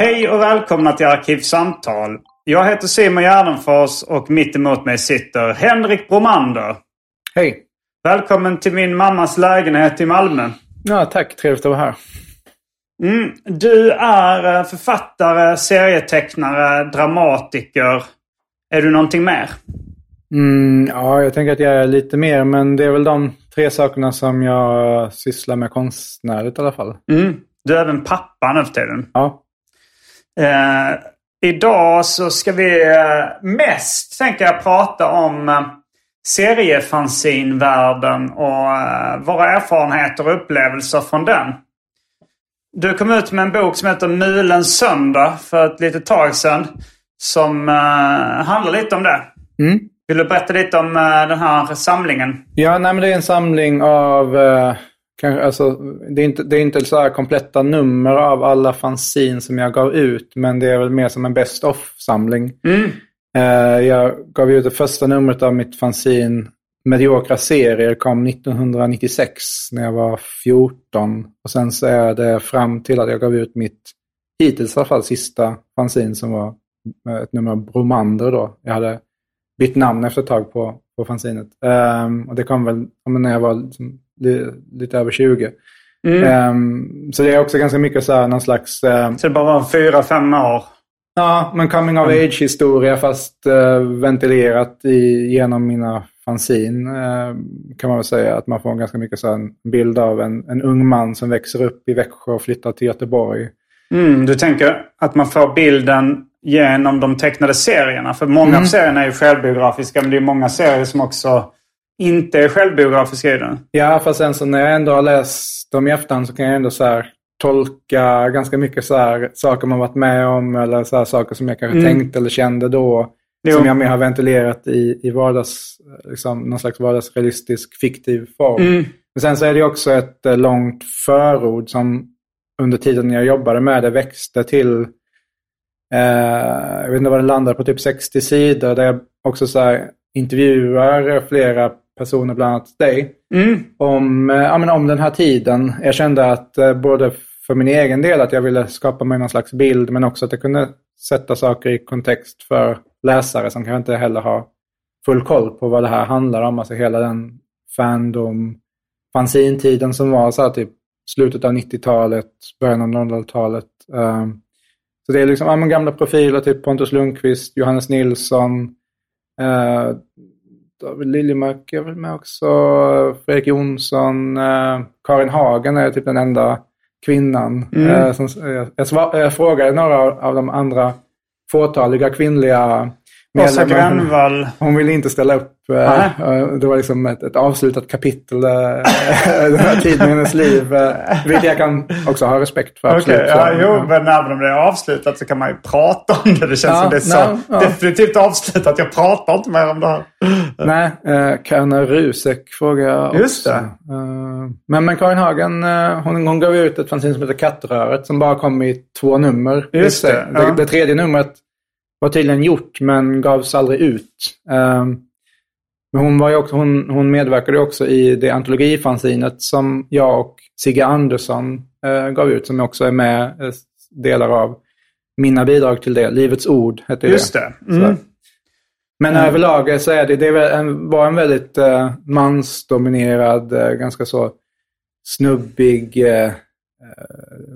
Hej och välkomna till Arkivsamtal. Jag heter Simon Gärdenfors och mitt emot mig sitter Henrik Bromander. Hej! Välkommen till min mammas lägenhet i Malmö. Ja, tack. Trevligt att vara här. Mm, du är eh, författare, serietecknare, dramatiker. Är du någonting mer? Mm, ja, jag tänker att jag är lite mer, men det är väl de tre sakerna som jag sysslar med konstnärligt i alla fall. Mm. Du är även pappa nu för tiden. Ja. Eh, idag så ska vi eh, mest, tänker jag, prata om eh, seriefanzinvärlden och eh, våra erfarenheter och upplevelser från den. Du kom ut med en bok som heter Mulens söndag för ett litet tag sedan. Som handlar lite om det. Mm. Vill du berätta lite om den här samlingen? Ja, nej, det är en samling av... Eh, kanske, alltså, det är inte, det är inte så här kompletta nummer av alla fanzin som jag gav ut. Men det är väl mer som en best of-samling. Mm. Eh, jag gav ut det första numret av mitt fanzin Mediokra serier kom 1996 när jag var 14. Och sen så är det fram till att jag gav ut mitt, hittills i alla fall, sista fanzin som var ett nummer av Bromander då. Jag hade bytt namn efter ett tag på, på fanzinet. Um, och det kom väl när jag var liksom, li, lite över 20. Mm. Um, så det är också ganska mycket så här, någon slags... Um, Så det bara var fyra, fem år? Ja, men coming of age-historia fast uh, ventilerat i, genom mina fanzin uh, kan man väl säga. Att man får en ganska mycket så här, en bild av en, en ung man som växer upp i Växjö och flyttar till Göteborg. Mm, du tänker att man får bilden genom de tecknade serierna? För många Mm. av serierna är ju självbiografiska men det är många serier som också inte är självbiografiska i den. Ja, fast sen så när jag ändå har läst dem i efterhand så kan jag ändå så här tolka ganska mycket så här saker man varit med om eller så här saker som jag kanske Mm. tänkte eller kände då. Jo. Som jag mer har ventilerat i, i vardags, liksom, någon slags vardagsrealistisk fiktiv form. Mm. Men sen så är det också ett eh, långt förord som under tiden jag jobbade med det växte till, eh, jag vet inte vad det landar på, typ 60 sidor där jag också så här intervjuar flera personer, bland annat dig, Mm. om, eh, ja, men om den här tiden. Jag kände att eh, både för min egen del att jag ville skapa mig någon slags bild men också att jag kunde sätta saker i kontext för läsare som kanske inte heller har full koll på vad det här handlar om. Alltså hela den fandom, fanzintiden som var så här typ slutet av 90-talet, början av 00-talet. Um, så det är liksom ja, gamla profiler, typ Pontus Lundqvist, Johannes Nilsson, David Liljemark är väl med också, Fredrik Jonsson, uh, Karin Hagen är typ den enda kvinnan. Mm. Uh, som, uh, jag, svar, jag frågade några av de andra fåtaliga kvinnliga Åsa Grönvall. Hon ville inte ställa upp. Nej. Eh, Det var liksom ett, ett avslutat kapitel, eh, i hennes liv. eh, Vilket jag kan också ha respekt för. Absolut. ja, Så, jo, men även om det är avslutat så kan man ju prata om det. Det känns Ja, som det är så nej, ja. definitivt avslutat. Jag pratar inte mer om det här. Nej, eh, Karna Rusek frågar jag också. Just det. Eh, men, men Karin Hagen, eh, hon, hon gav ut ett fanzine som heter Kattröret som bara kom i två nummer. Just det, det, ja. det tredje numret var tydligen gjort men gavs aldrig ut. Eh, men hon, var också, hon, hon medverkade också i det antologifanzinet som jag och Sigge Andersson eh, gav ut som också är med eh, delar av mina bidrag till det. Livets ord hette ju Just det. det. Mm. Men överlag så är det, det väl en, var en väldigt eh, mansdominerad, eh, ganska så snubbig eh, eh,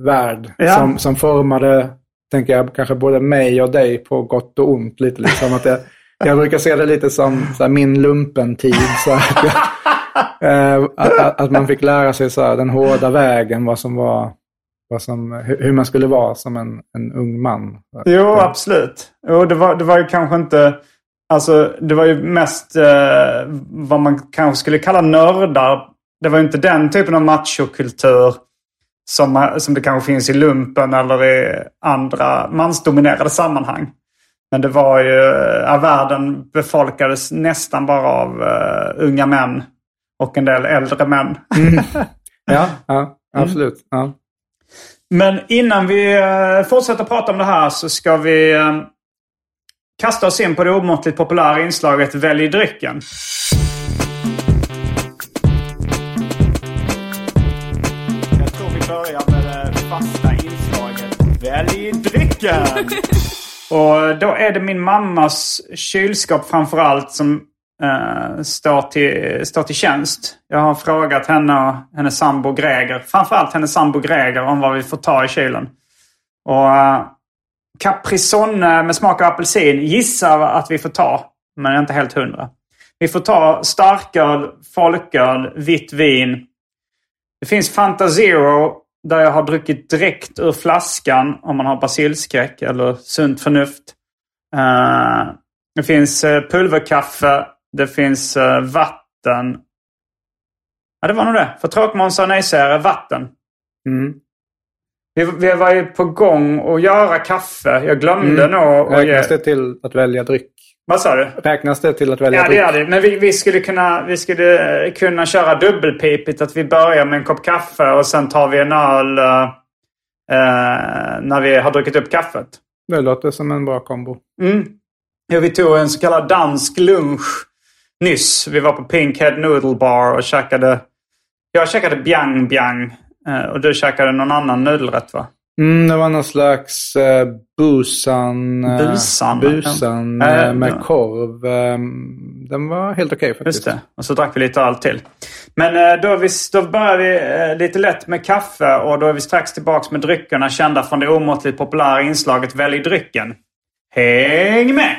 värld. Ja. Som, som formade, tänker jag, kanske både mig och dig på gott och ont. Lite liksom att jag, jag brukar se det lite som så här, min lumpentid. Så att, jag, eh, att, att, man fick lära sig så här, den hårda vägen, vad som var, vad som, hur hur man skulle vara som en, en ung man. Jo, absolut. Jo, det, var, det var ju kanske inte... Alltså, det var ju mest eh, vad man kanske skulle kalla nördar. Det var ju inte den typen av machokultur som, som det kanske finns i lumpen eller i andra mansdominerade sammanhang. Men det var ju... Ja, världen befolkades nästan bara av eh, unga män och en del äldre män. Ja, ja absolut. Ja. Men innan vi eh, fortsätter prata om det här så ska vi eh, kasta oss in på det omåttligt populära inslaget Välj drycken. Välj drycken! Och då är det min mammas kylskåp framförallt som eh, står, till, står till tjänst. Jag har frågat henne och hennes sambo Greger, framförallt hennes sambo Greger, om vad vi får ta i kylen. Och eh, Caprisonne eh, med smak av apelsin gissar att vi får ta, men jag är inte helt hundra. Vi får ta starköl, folköl, vitt vin. Det finns Fanta Zero där jag har druckit direkt ur flaskan om man har basilskräck eller sunt förnuft. Eh, det finns eh, pulverkaffe. Det finns eh, vatten. Ja, det var nog det. För tråkmånsar och nejsägare, vatten. Mm. Vi, vi var ju på gång att göra kaffe. Jag glömde nog att ge... Det till att välja dryck? Vad sa du? Räknas det till att välja Ja, det gör det. Men vi, vi, skulle kunna, vi skulle eh, kunna köra dubbelpipigt. Att vi börjar med en kopp kaffe och sen tar vi en öl eh, eh, när vi har druckit upp kaffet. Det låter som en bra kombo. Mm. Ja, vi tog en så kallad dansk lunch nyss. Vi var på Pinkhead Noodle Bar och käkade... Jag käkade bjang bjang. eh, Och du käkade någon annan nudelrätt va? Mm, det var någon slags eh, busan, eh, Busan? busan eh, Äh, med korv. Eh, den var helt okej faktiskt. Just det. Och så drack vi lite öl till. Men eh, då, vi, då börjar vi eh, lite lätt med kaffe och då är vi strax tillbaks med dryckerna kända från det omåttligt populära inslaget Välj drycken. Häng med!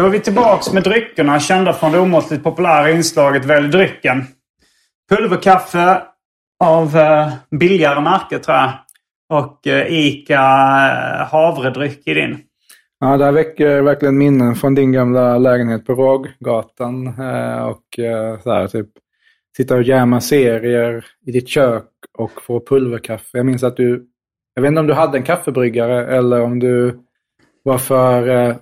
Då är vi tillbaks med dryckerna kända från det omåttligt populära inslaget Välj drycken. Pulverkaffe av eh, billigare märke tror jag. Och eh, Ica eh, havredryck i din. Ja, det här väcker verkligen minnen från din gamla lägenhet på Råggatan. Eh, och eh, så här, typ sitta och jäma serier i ditt kök och få pulverkaffe. Jag minns att du, jag vet inte om du hade en kaffebryggare eller om du var för eh,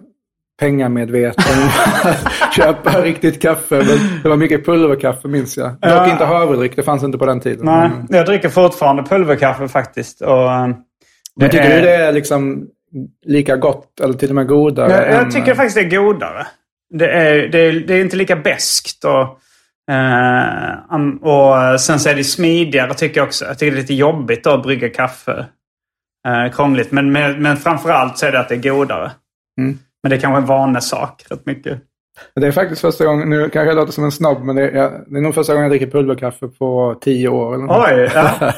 pengamedveten. Köpa riktigt kaffe. Men det var mycket pulverkaffe minns jag. Dock Ja. inte havredryck, det fanns inte på den tiden. Nej, Men, jag dricker fortfarande pulverkaffe faktiskt. Och, eh, men tycker du det är liksom lika gott eller till och med godare? Jag, jag än, tycker faktiskt det är godare. Det är, det är, det är inte lika beskt och, eh, um, och sen så är det smidigare tycker jag också. Jag tycker det är lite jobbigt att brygga kaffe. Eh, krångligt. Men, men, men framförallt så är det att det är godare. Mm. Men det är kanske en vanesak rätt mycket. Det är faktiskt första gången, nu kanske jag låter som en snobb, men det är, jag- det är nog första gången jag dricker pulverkaffe på tio år. Eller något. Oj! Ja.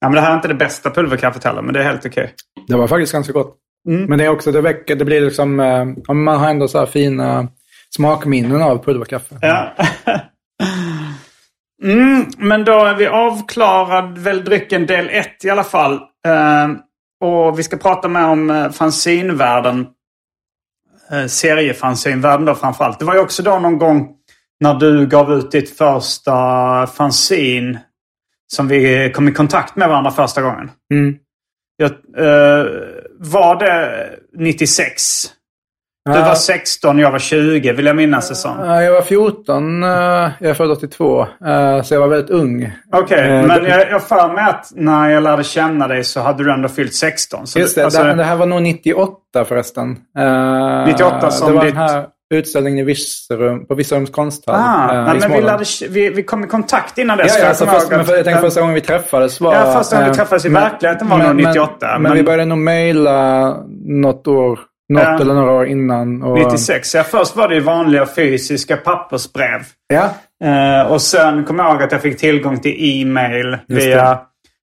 ja, men det här är inte det bästa pulverkaffet heller, men det är helt okej. Det var faktiskt ganska gott. Mm. Men det är också, det väcker, det blir liksom, eh, man har ändå så här fina smakminnen av pulverkaffe. Ja. Mm, men då är vi avklarad väl drycken del 1 i alla fall. Eh, och vi ska prata mer om eh, fanzinvärlden. Eh, seriefanzinvärlden då framförallt. Det var ju också då någon gång när du gav ut ditt första fanzin som vi kom i kontakt med varandra första gången. Mm. Jag, eh, var det 96? Du var 16 jag var 20 vill jag minnas det som. Ja, Jag var 14, eh, jag är född 82, eh, så jag var väldigt ung. Okej, Eh, men jag jag för mig att när jag lärde känna dig så hade du ändå fyllt 16. Så Just det, alltså, det, här var nog 98 förresten. Eh, 98 som Det var ditt- den här utställningen i Virserum, på Virserums konsthall. Ah, eh, nej, men vi, lärde, vi, vi kom i kontakt innan dess. Ja, ja, jag alltså först, men för, jag tänkte första gången vi träffades var... Ja, första gången vi träffades i men- verkligheten var men- nog men- 98. Men, men- vi började nog mejla något år, något Ja. eller några år innan. Och, 96. Ja, först var det ju vanliga fysiska pappersbrev. Ja, Eh, och sen kom jag ihåg att jag fick tillgång till e-mail via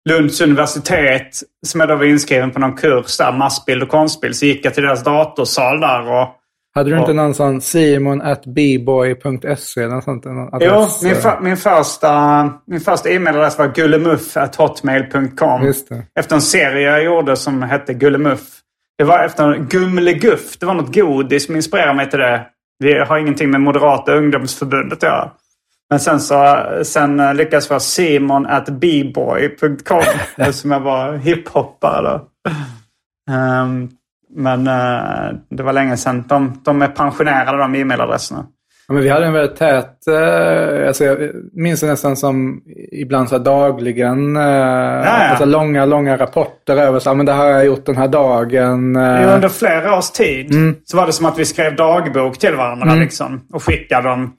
Lunds universitet. Som jag då var inskriven på någon kurs där, massbild och konstbild. Så gick jag till deras datorsal där och... hade du inte någon sån simon at bboy.se eller något sånt? Jo, min, eh, för, min första, min första e-mailadress var gullemuff.hotmail.com. Just det. Efter en serie jag gjorde som hette Gullemuff. Det var efter Gumleguff. Det var något godis som inspirerade mig till det. Det har ingenting med Moderata ungdomsförbundet att göra. Men sen så sen eh, lyckades jag Simon at bboy.com eftersom jag var hiphoppare då. Ehm, men eh, det var länge sedan. De, de är pensionerade de e-mailadresserna. Ja, men vi hade en väldigt tät, eh, alltså jag minns det nästan som ibland så dagligen, eh, ja. Alltså långa, långa rapporter över så men det här har jag gjort den här dagen. eh, under flera års tid Mm. så var det som att vi skrev dagbok till varandra liksom, och skickade dem.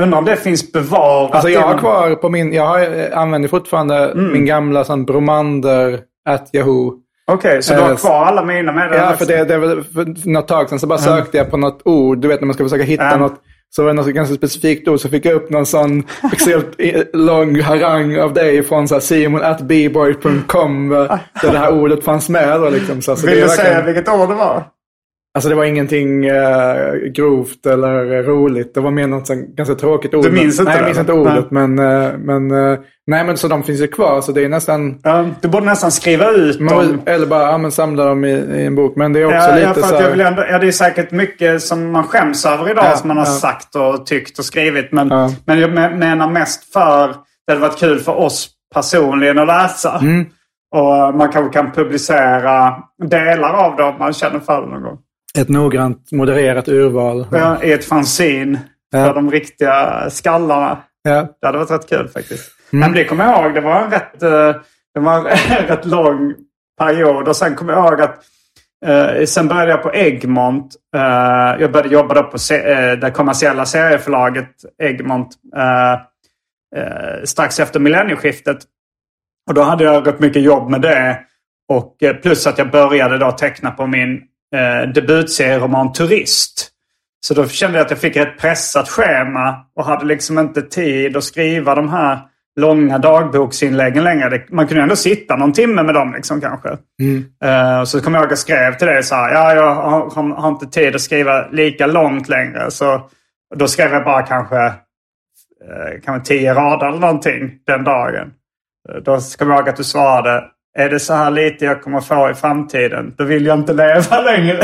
Undrar om det finns bevarat. Alltså jag har kvar på min, jag har, eh, använder fortfarande Mm. min gamla sån bromander at Yahoo. Okej, så du har Eh, kvar alla mina med Ja, för det, det för något tag sedan så bara sökte jag på något ord. Du vet när man ska försöka hitta Ja. något. Så var det något ganska specifikt ord så fick jag upp någon sån extremt i- lång harang av dig från så här simon at bboy.com. Där det här ordet fanns med då liksom. Så, så Vill du säga verkligen, vilket år det var? Alltså det var ingenting uh, grovt eller roligt. Det var mer något sånt ganska tråkigt ord. Du minns inte Nej, jag minns inte ordet. Men, eh, men, eh, nej, men så de finns ju kvar. Så det är nästan... Ja, du borde nästan skriva ut dem. Man, eller bara ja, men samla dem i, i en bok. Men det är också Ja, ja, lite för så här... jag vill ändå, ja, det är säkert mycket som man skäms över idag Ja, som man har ja. sagt och tyckt och skrivit. Men, Ja. men jag me- menar mest för det hade varit kul för oss personligen att läsa. Mm. Och man kanske kan publicera delar av det om man känner för det någon gång. Ett noggrant modererat urval. Ja, I ett fanzine Ja. för de riktiga skallarna. Ja. Det hade varit rätt kul faktiskt. Mm. Men det kommer jag ihåg. Det var en rätt, eh, det var en rätt lång period. Och sen kommer jag ihåg att eh, sen började jag på Egmont. Eh, jag började jobba då på se- eh, det kommersiella serieförlaget Egmont eh, eh, strax efter millennieskiftet. Och då hade jag rätt mycket jobb med det. Och plus att jag började då teckna på min eh, debutserieroman Turist. Så då kände jag att jag fick ett pressat schema och hade liksom inte tid att skriva de här långa dagboksinläggen längre. Man kunde ändå sitta någon timme med dem liksom kanske. Eh, så kom jag ihåg att jag skrev till dig så här. Ja, jag har, har, har inte tid att skriva lika långt längre. Så då skrev jag bara kanske, eh, kanske tio rader eller någonting den dagen. Eh, Då kom jag ihåg att du svarade. Är det så här lite jag kommer få i framtiden, då vill jag inte leva längre.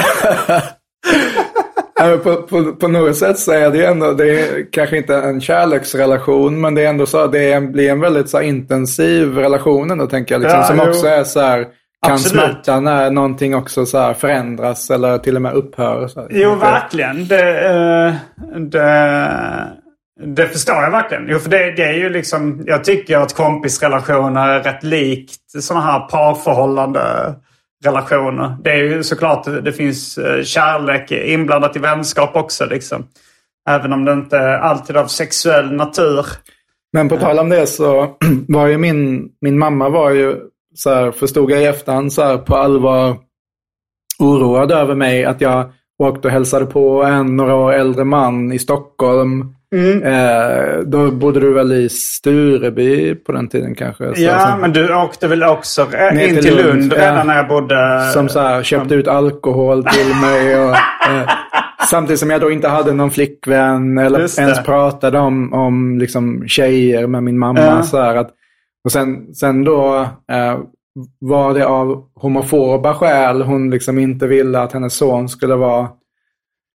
På, på, på något sätt så är det ju ändå, det är kanske inte en kärleksrelation, men det är ändå så att det är, blir en väldigt så intensiv relation ändå, tänker jag. Liksom, Ja, som jo. också är så här, kan Absolut. smärta när någonting också så förändras eller till och med upphör. Så. Jo, verkligen. Det, eh, det, det förstår jag verkligen. Jo, för det, det är ju liksom, jag tycker att kompisrelationer är rätt likt sådana här parförhållande relationer. Det är ju såklart, det finns eh, kärlek inblandat i vänskap också. Liksom. Även om det inte alltid är av sexuell natur. Men på tal om det så var ju min, min mamma var ju, så här, förstod jag i efterhand, så här, på allvar oroad över mig att jag åkte och hälsade på en några år äldre man i Stockholm. Eh, då bodde du väl i Stureby på den tiden kanske? Så, Ja, som, men du åkte väl också in till Lund, Lund redan när jag bodde... som så här, köpte ut alkohol till mig och eh, Samtidigt som jag då inte hade någon flickvän eller ens pratade om, om liksom tjejer med min mamma. Ja. Så här, att, och sen, sen då eh, var det av homofoba skäl hon liksom inte ville att hennes son skulle vara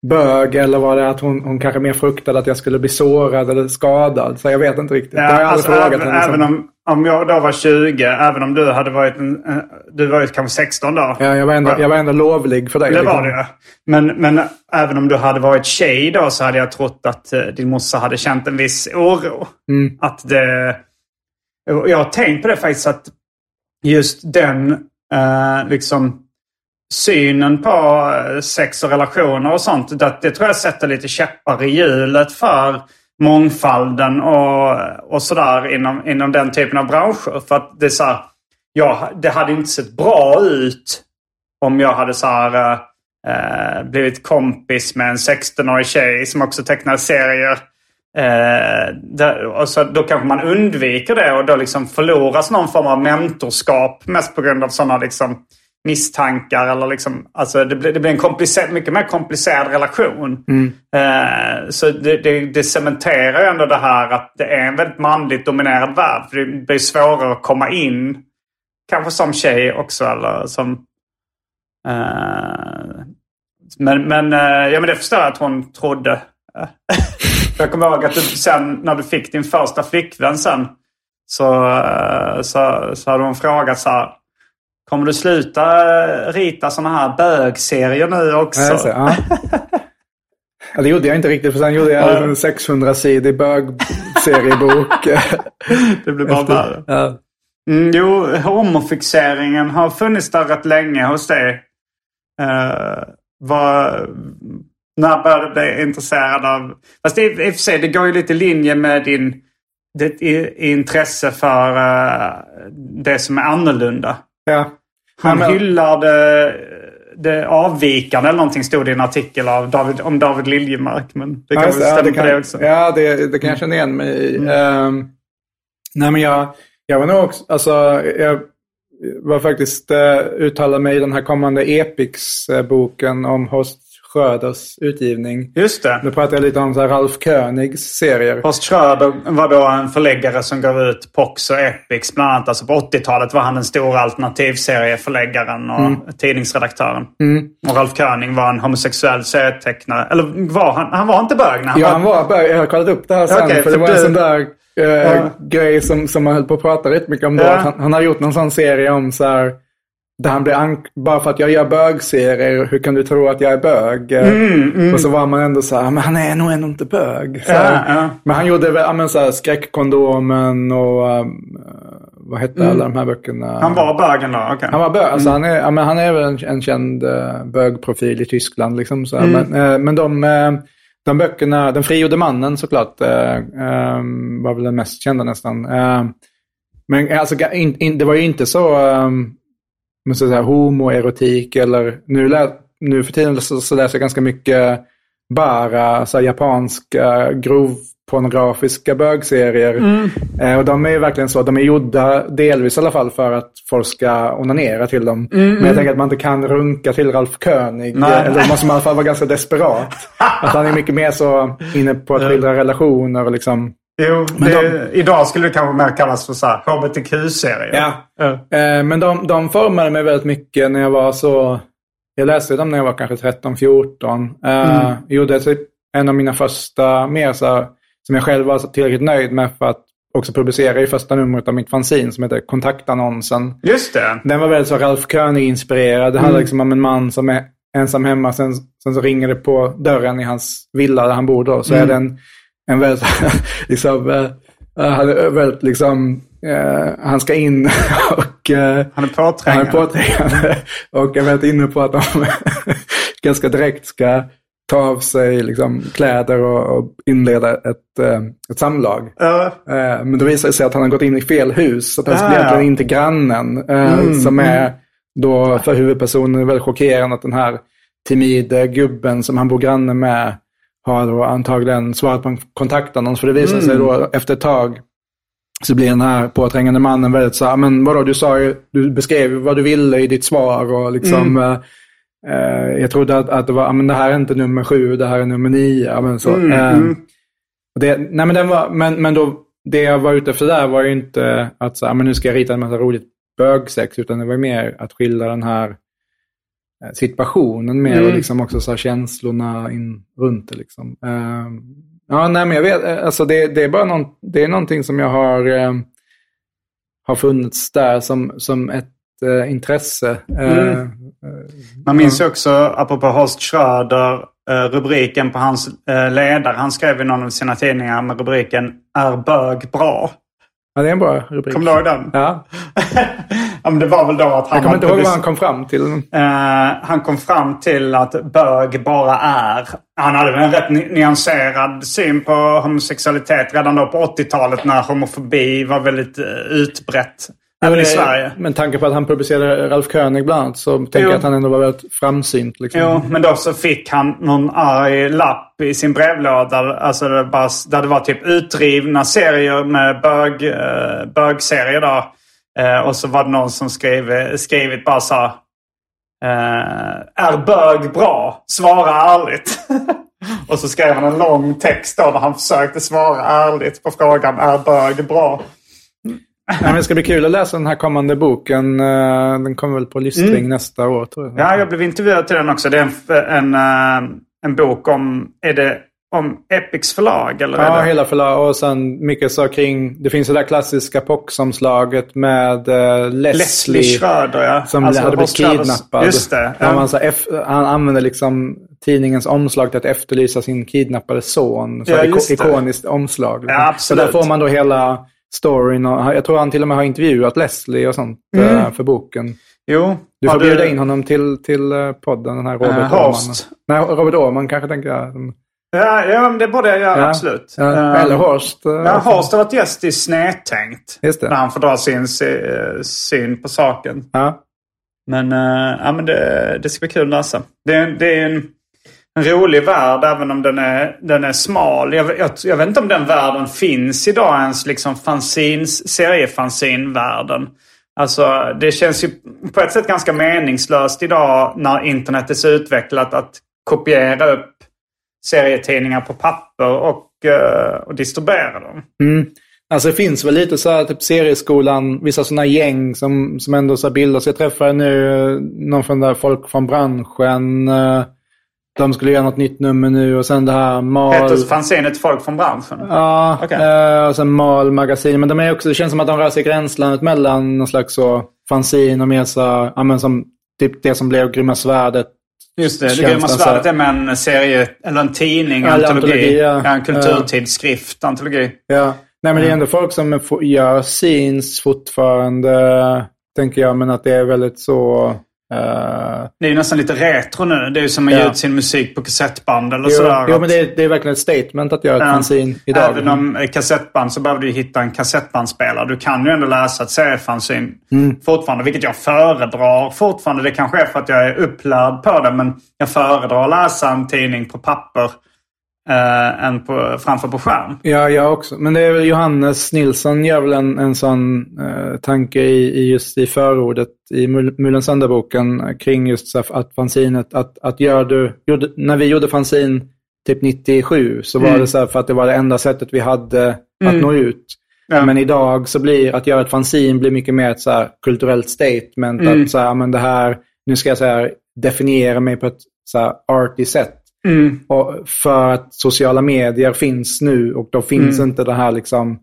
bög eller var det att hon, hon kanske mer fruktade att jag skulle bli sårad eller skadad? Så jag vet inte riktigt. det har jag Ja, aldrig alltså, frågat även, henne. även om, om jag då var 20, även om du hade varit en, du var ju kanske 16 då. Ja, jag, var ändå, jag var ändå lovlig för dig. Det liksom. var ja. Men, men även om du hade varit tjej då så hade jag trott att eh, din morsa hade känt en viss oro. Mm. Att det... Jag har tänkt på det faktiskt att just den eh, liksom synen på eh, sex och relationer och sånt. Det, det tror jag sätter lite käppar i hjulet för mångfalden och, och sådär inom, inom den typen av branscher. För att det är så här, ja, det hade inte sett bra ut om jag hade så här, eh, eh blivit kompis med en 16-årig tjej som också tecknar serier. Eh, där, och så, då kanske man undviker det och då liksom förloras någon form av mentorskap mest på grund av sådana liksom misstankar. Eller liksom, alltså det, blir, det blir en komplicer, mycket mer komplicerad relation. Eh, så det, det, det cementerar ju ändå det här att det är en väldigt manligt dominerad värld. För det blir svårare att komma in. Kanske som tjej också eller som... Eh, men men, eh, ja, men det förstår jag att hon trodde. jag kommer ihåg att du sen när du fick din första flickvän sen. Så, eh, så, så hade hon frågat så här. Kommer du sluta eh, rita sådana här bögserier nu också? Ja, så, ja. Ja, det gjorde jag inte riktigt, för sen gjorde jag en 600-sidig bögseriebok. det blir bara värre. ja. Mm, jo, homofixeringen har funnits där rätt länge hos dig. Uh, var, när började du bli intresserad av... Fast i, i och för sig, det går ju lite i linje med din, ditt intresse för eh, det som är annorlunda. Ja. Han men- hyllar det, det avvikande eller någonting stod det i en artikel av David, om David Liljemark. Men det kan just väl stämma ja, på det också. Ja, det, det kan jag känna igen mig i. Ehm, nej, men jag, jag var nog också, alltså, jag var faktiskt uh, uttalad mig i den här kommande Epics-boken om Horst Schröders utgivning. Just det. Nu pratar jag lite om så här Ralf Königs serier. Horst Schröder var då en förläggare som gav ut Pox och Epics bland annat. Alltså på 80-talet var han den stora alternativserieförläggaren och tidningsredaktören. Och Ralf König var en homosexuell serietecknare. Eller var han? Han var inte bög när han Ja, var... han var bög. Jag har kollat upp det här sen. Okej, för det för var en du- sån där eh, Ja. grej som, som man höll på att prata rätt mycket om då. Ja. Han, han har gjort någon sån serie om så här. Där han blir bara för att jag gör bögserier, hur kan du tro att jag är bög? Eh, Och så var man ändå så här, men han är nog ändå inte bög. Ja, ja. Men han gjorde väl, men så här, Skräckkondomen och um, vad hette alla de här böckerna? Han var bögen då? Okej. Han var bög. Alltså han, är, men han är väl en, en känd uh, bögprofil i Tyskland. Liksom, så här. Men, eh, men de, eh, de böckerna, Den frigjorde mannen såklart, uh, um, var väl den mest kända nästan. Men alltså, in, in, det var ju inte så, um, men så här, homoerotik eller nu, lä, nu för tiden så, så läser jag ganska mycket bara så här, japanska grovpornografiska bögserier. Eh, och de är ju verkligen så, de är gjorda delvis i alla fall för att folk ska onanera till dem. Men jag tänker att man inte kan runka till Ralf König. Nej. eh, Eller då måste man i alla fall vara ganska desperat. att han är mycket mer så inne på att skildra relationer och liksom. Jo, Men det, idag skulle det kanske mer kallas för så här HBTQ-serier. Ja. Eh, men de, de formade mig väldigt mycket när jag var så... Jag läste dem när jag var kanske 13-14. Uh, Gjorde typ en av mina första mer så här, som jag själv var tillräckligt nöjd med för att också publicera i första numret av mitt fanzine som heter Kontaktannonsen. Just det. Den var väldigt så Ralf König-inspirerad. Det handlar liksom om en man som är ensam hemma. Sen, sen så ringer det på dörren i hans villa där han bor då. Så är det en, en väldigt, liksom, eh, han är väldigt liksom, eh, han ska in och eh, Han är han påträngande. är påträngande. Och är väldigt inne på att de ganska direkt ska ta av sig liksom, kläder och, och inleda ett, ett samlag. Men då visar det sig att han har gått in i fel hus. Så att han skulle Ah. egentligen in till grannen. eh, Som är då för huvudpersonen väldigt chockerande att den här timide gubben som han bor granne med har då antagligen svarat på en kontaktannons. För det visar sig då efter ett tag så blir den här påträngande mannen väldigt så här, men vadå, du sa ju, du beskrev vad du ville i ditt svar och liksom, eh, eh, jag trodde att, att det var, men det här är inte nummer sju, det här är nummer nio. men så. Mm, Eh, mm. det, nej, men, den var, men, men då, det jag var ute efter där var ju inte att så, här, men nu ska jag rita en massa roligt bögsex, utan det var mer att skildra den här situationen mer och Mm. liksom också så här känslorna in, runt det. Liksom. Eh, ja, nej, men jag vet, eh, alltså det, det är bara någon, det är någonting som jag har, eh, har funnits där som, som ett eh, intresse. Eh, Mm. eh, Man minns ju också, apropå Horst Schröder, eh, rubriken på hans eh, ledare. Han skrev i någon av sina tidningar med rubriken Är bög bra? Ja, det är en bra rubrik. Kommer du ihåg den? Ja. ja, men det var väl då att han... Jag kommer inte ihåg vad han kom fram till. Eh, han kom fram till att bög bara är. Han hade en rätt ny- nyanserad syn på homosexualitet redan då på 80-talet när homofobi var väldigt uh, utbrett. Även i Sverige. Med tanke på att han publicerade Ralf König bland annat så tänker jag att han ändå var väldigt framsynt. Liksom. Jo, men då så fick han någon arg lapp i sin brevlåda. Alltså det bara, där det var typ utrivna serier med bög, eh, bögserier då. Eh, och så var det någon som skrev, skrivit bara så här, eh, Är bög bra? Svara ärligt. och så skrev han en lång text då där han försökte svara ärligt på frågan Är bög bra? Men det ska bli kul att läsa den här kommande boken. Eh, Den kommer väl på listring nästa år tror jag. Ja, jag blev intervjuad till den också. Det är en, en, eh, en bok om, är det om Epics förlag? Eller Ja, hela förlag och sen mycket så kring... Det finns det där klassiska poxomslaget med eh, Leslie. Leslie Schröder, ja. Som Alltså, hade blivit kidnappad. Just det. Ja. man, så, han använde liksom tidningens omslag till att efterlysa sin kidnappade son. Så Ja, ikoniskt omslag. Liksom. Ja, så där absolut. får man då hela storyn. Och, jag tror han till och med har intervjuat Leslie och sånt eh, för boken. Jo. Du får bjuda in honom till, till eh, podden, den här Robert Eh, Åhman. Nej, Robert Åhman kanske tänker jag. Mm. Ja, ja, det borde jag göra, Ja. absolut. Ja, eller Horst. Ja, Horst har varit gäst i Snedtänkt. Just det. Där han får dra sin syn på saken. Ja. Men, ja, men det, det ska bli kul att läsa. Det, det är en, en rolig värld även om den är, den är smal. Jag, jag, jag vet inte om den världen finns idag ens, liksom fanzins, seriefanzinvärlden. Alltså det känns ju på ett sätt ganska meningslöst idag när internet är så utvecklat att kopiera upp serietidningar på papper och, eh, och distribuera dem. Mm. Alltså det finns väl lite så här, typ serieskolan, vissa sådana gäng som, som ändå så bildas. jag träffade nu någon från där folk från branschen. Eh, de skulle göra något nytt nummer nu och sen det här Mal... Heter fanzinet Folk från branschen? Ja, Okej. eh, och sen Mal magasin. Men de är också, det känns som att de rör sig i gränslandet mellan någon slags så fanzin och mer så, ja men som typ det som blev Grymma Svärdet. Just det, det grymma svärdet är med en serie, eller en tidning, Eller antologi. antologi, ja. En kulturtidskrift, antologi. Ja. Nej men det är ändå folk som gör scenes fortfarande, tänker jag. Men att det är väldigt så... eh, Det är ju nästan lite retro nu. Det är ju som att ge Ja. ut sin musik på kassettband eller jo, sådär. jo men det är, det är verkligen ett statement att göra ett Ja. fanzine idag. Även om eh, kassettband så behöver du hitta en kassettbandspelare. Du kan ju ändå läsa ett seriefanzine Mm. fortfarande, vilket jag föredrar fortfarande. Det kanske är för att jag är upplärd på det, men jag föredrar att läsa en tidning på papper eh, än på, framför på skärm. Ja, jag också. Men det är väl Johannes Nilsson gör väl en, en sån eh, tanke i, i just i förordet i Mul- Mulens eh, kring just så att fanzinet, att, att gör du, gjorde, när vi gjorde fanzin typ 97 så var Mm. det så här för att det var det enda sättet vi hade att nå ut. Ja. Men idag så blir att göra ett fanzin blir mycket mer ett så här kulturellt statement. Mm. Att så här, men det här, nu ska jag så här, definiera mig på ett så här arty sätt. Mm. För att sociala medier finns nu och då finns Mm. inte det här liksom,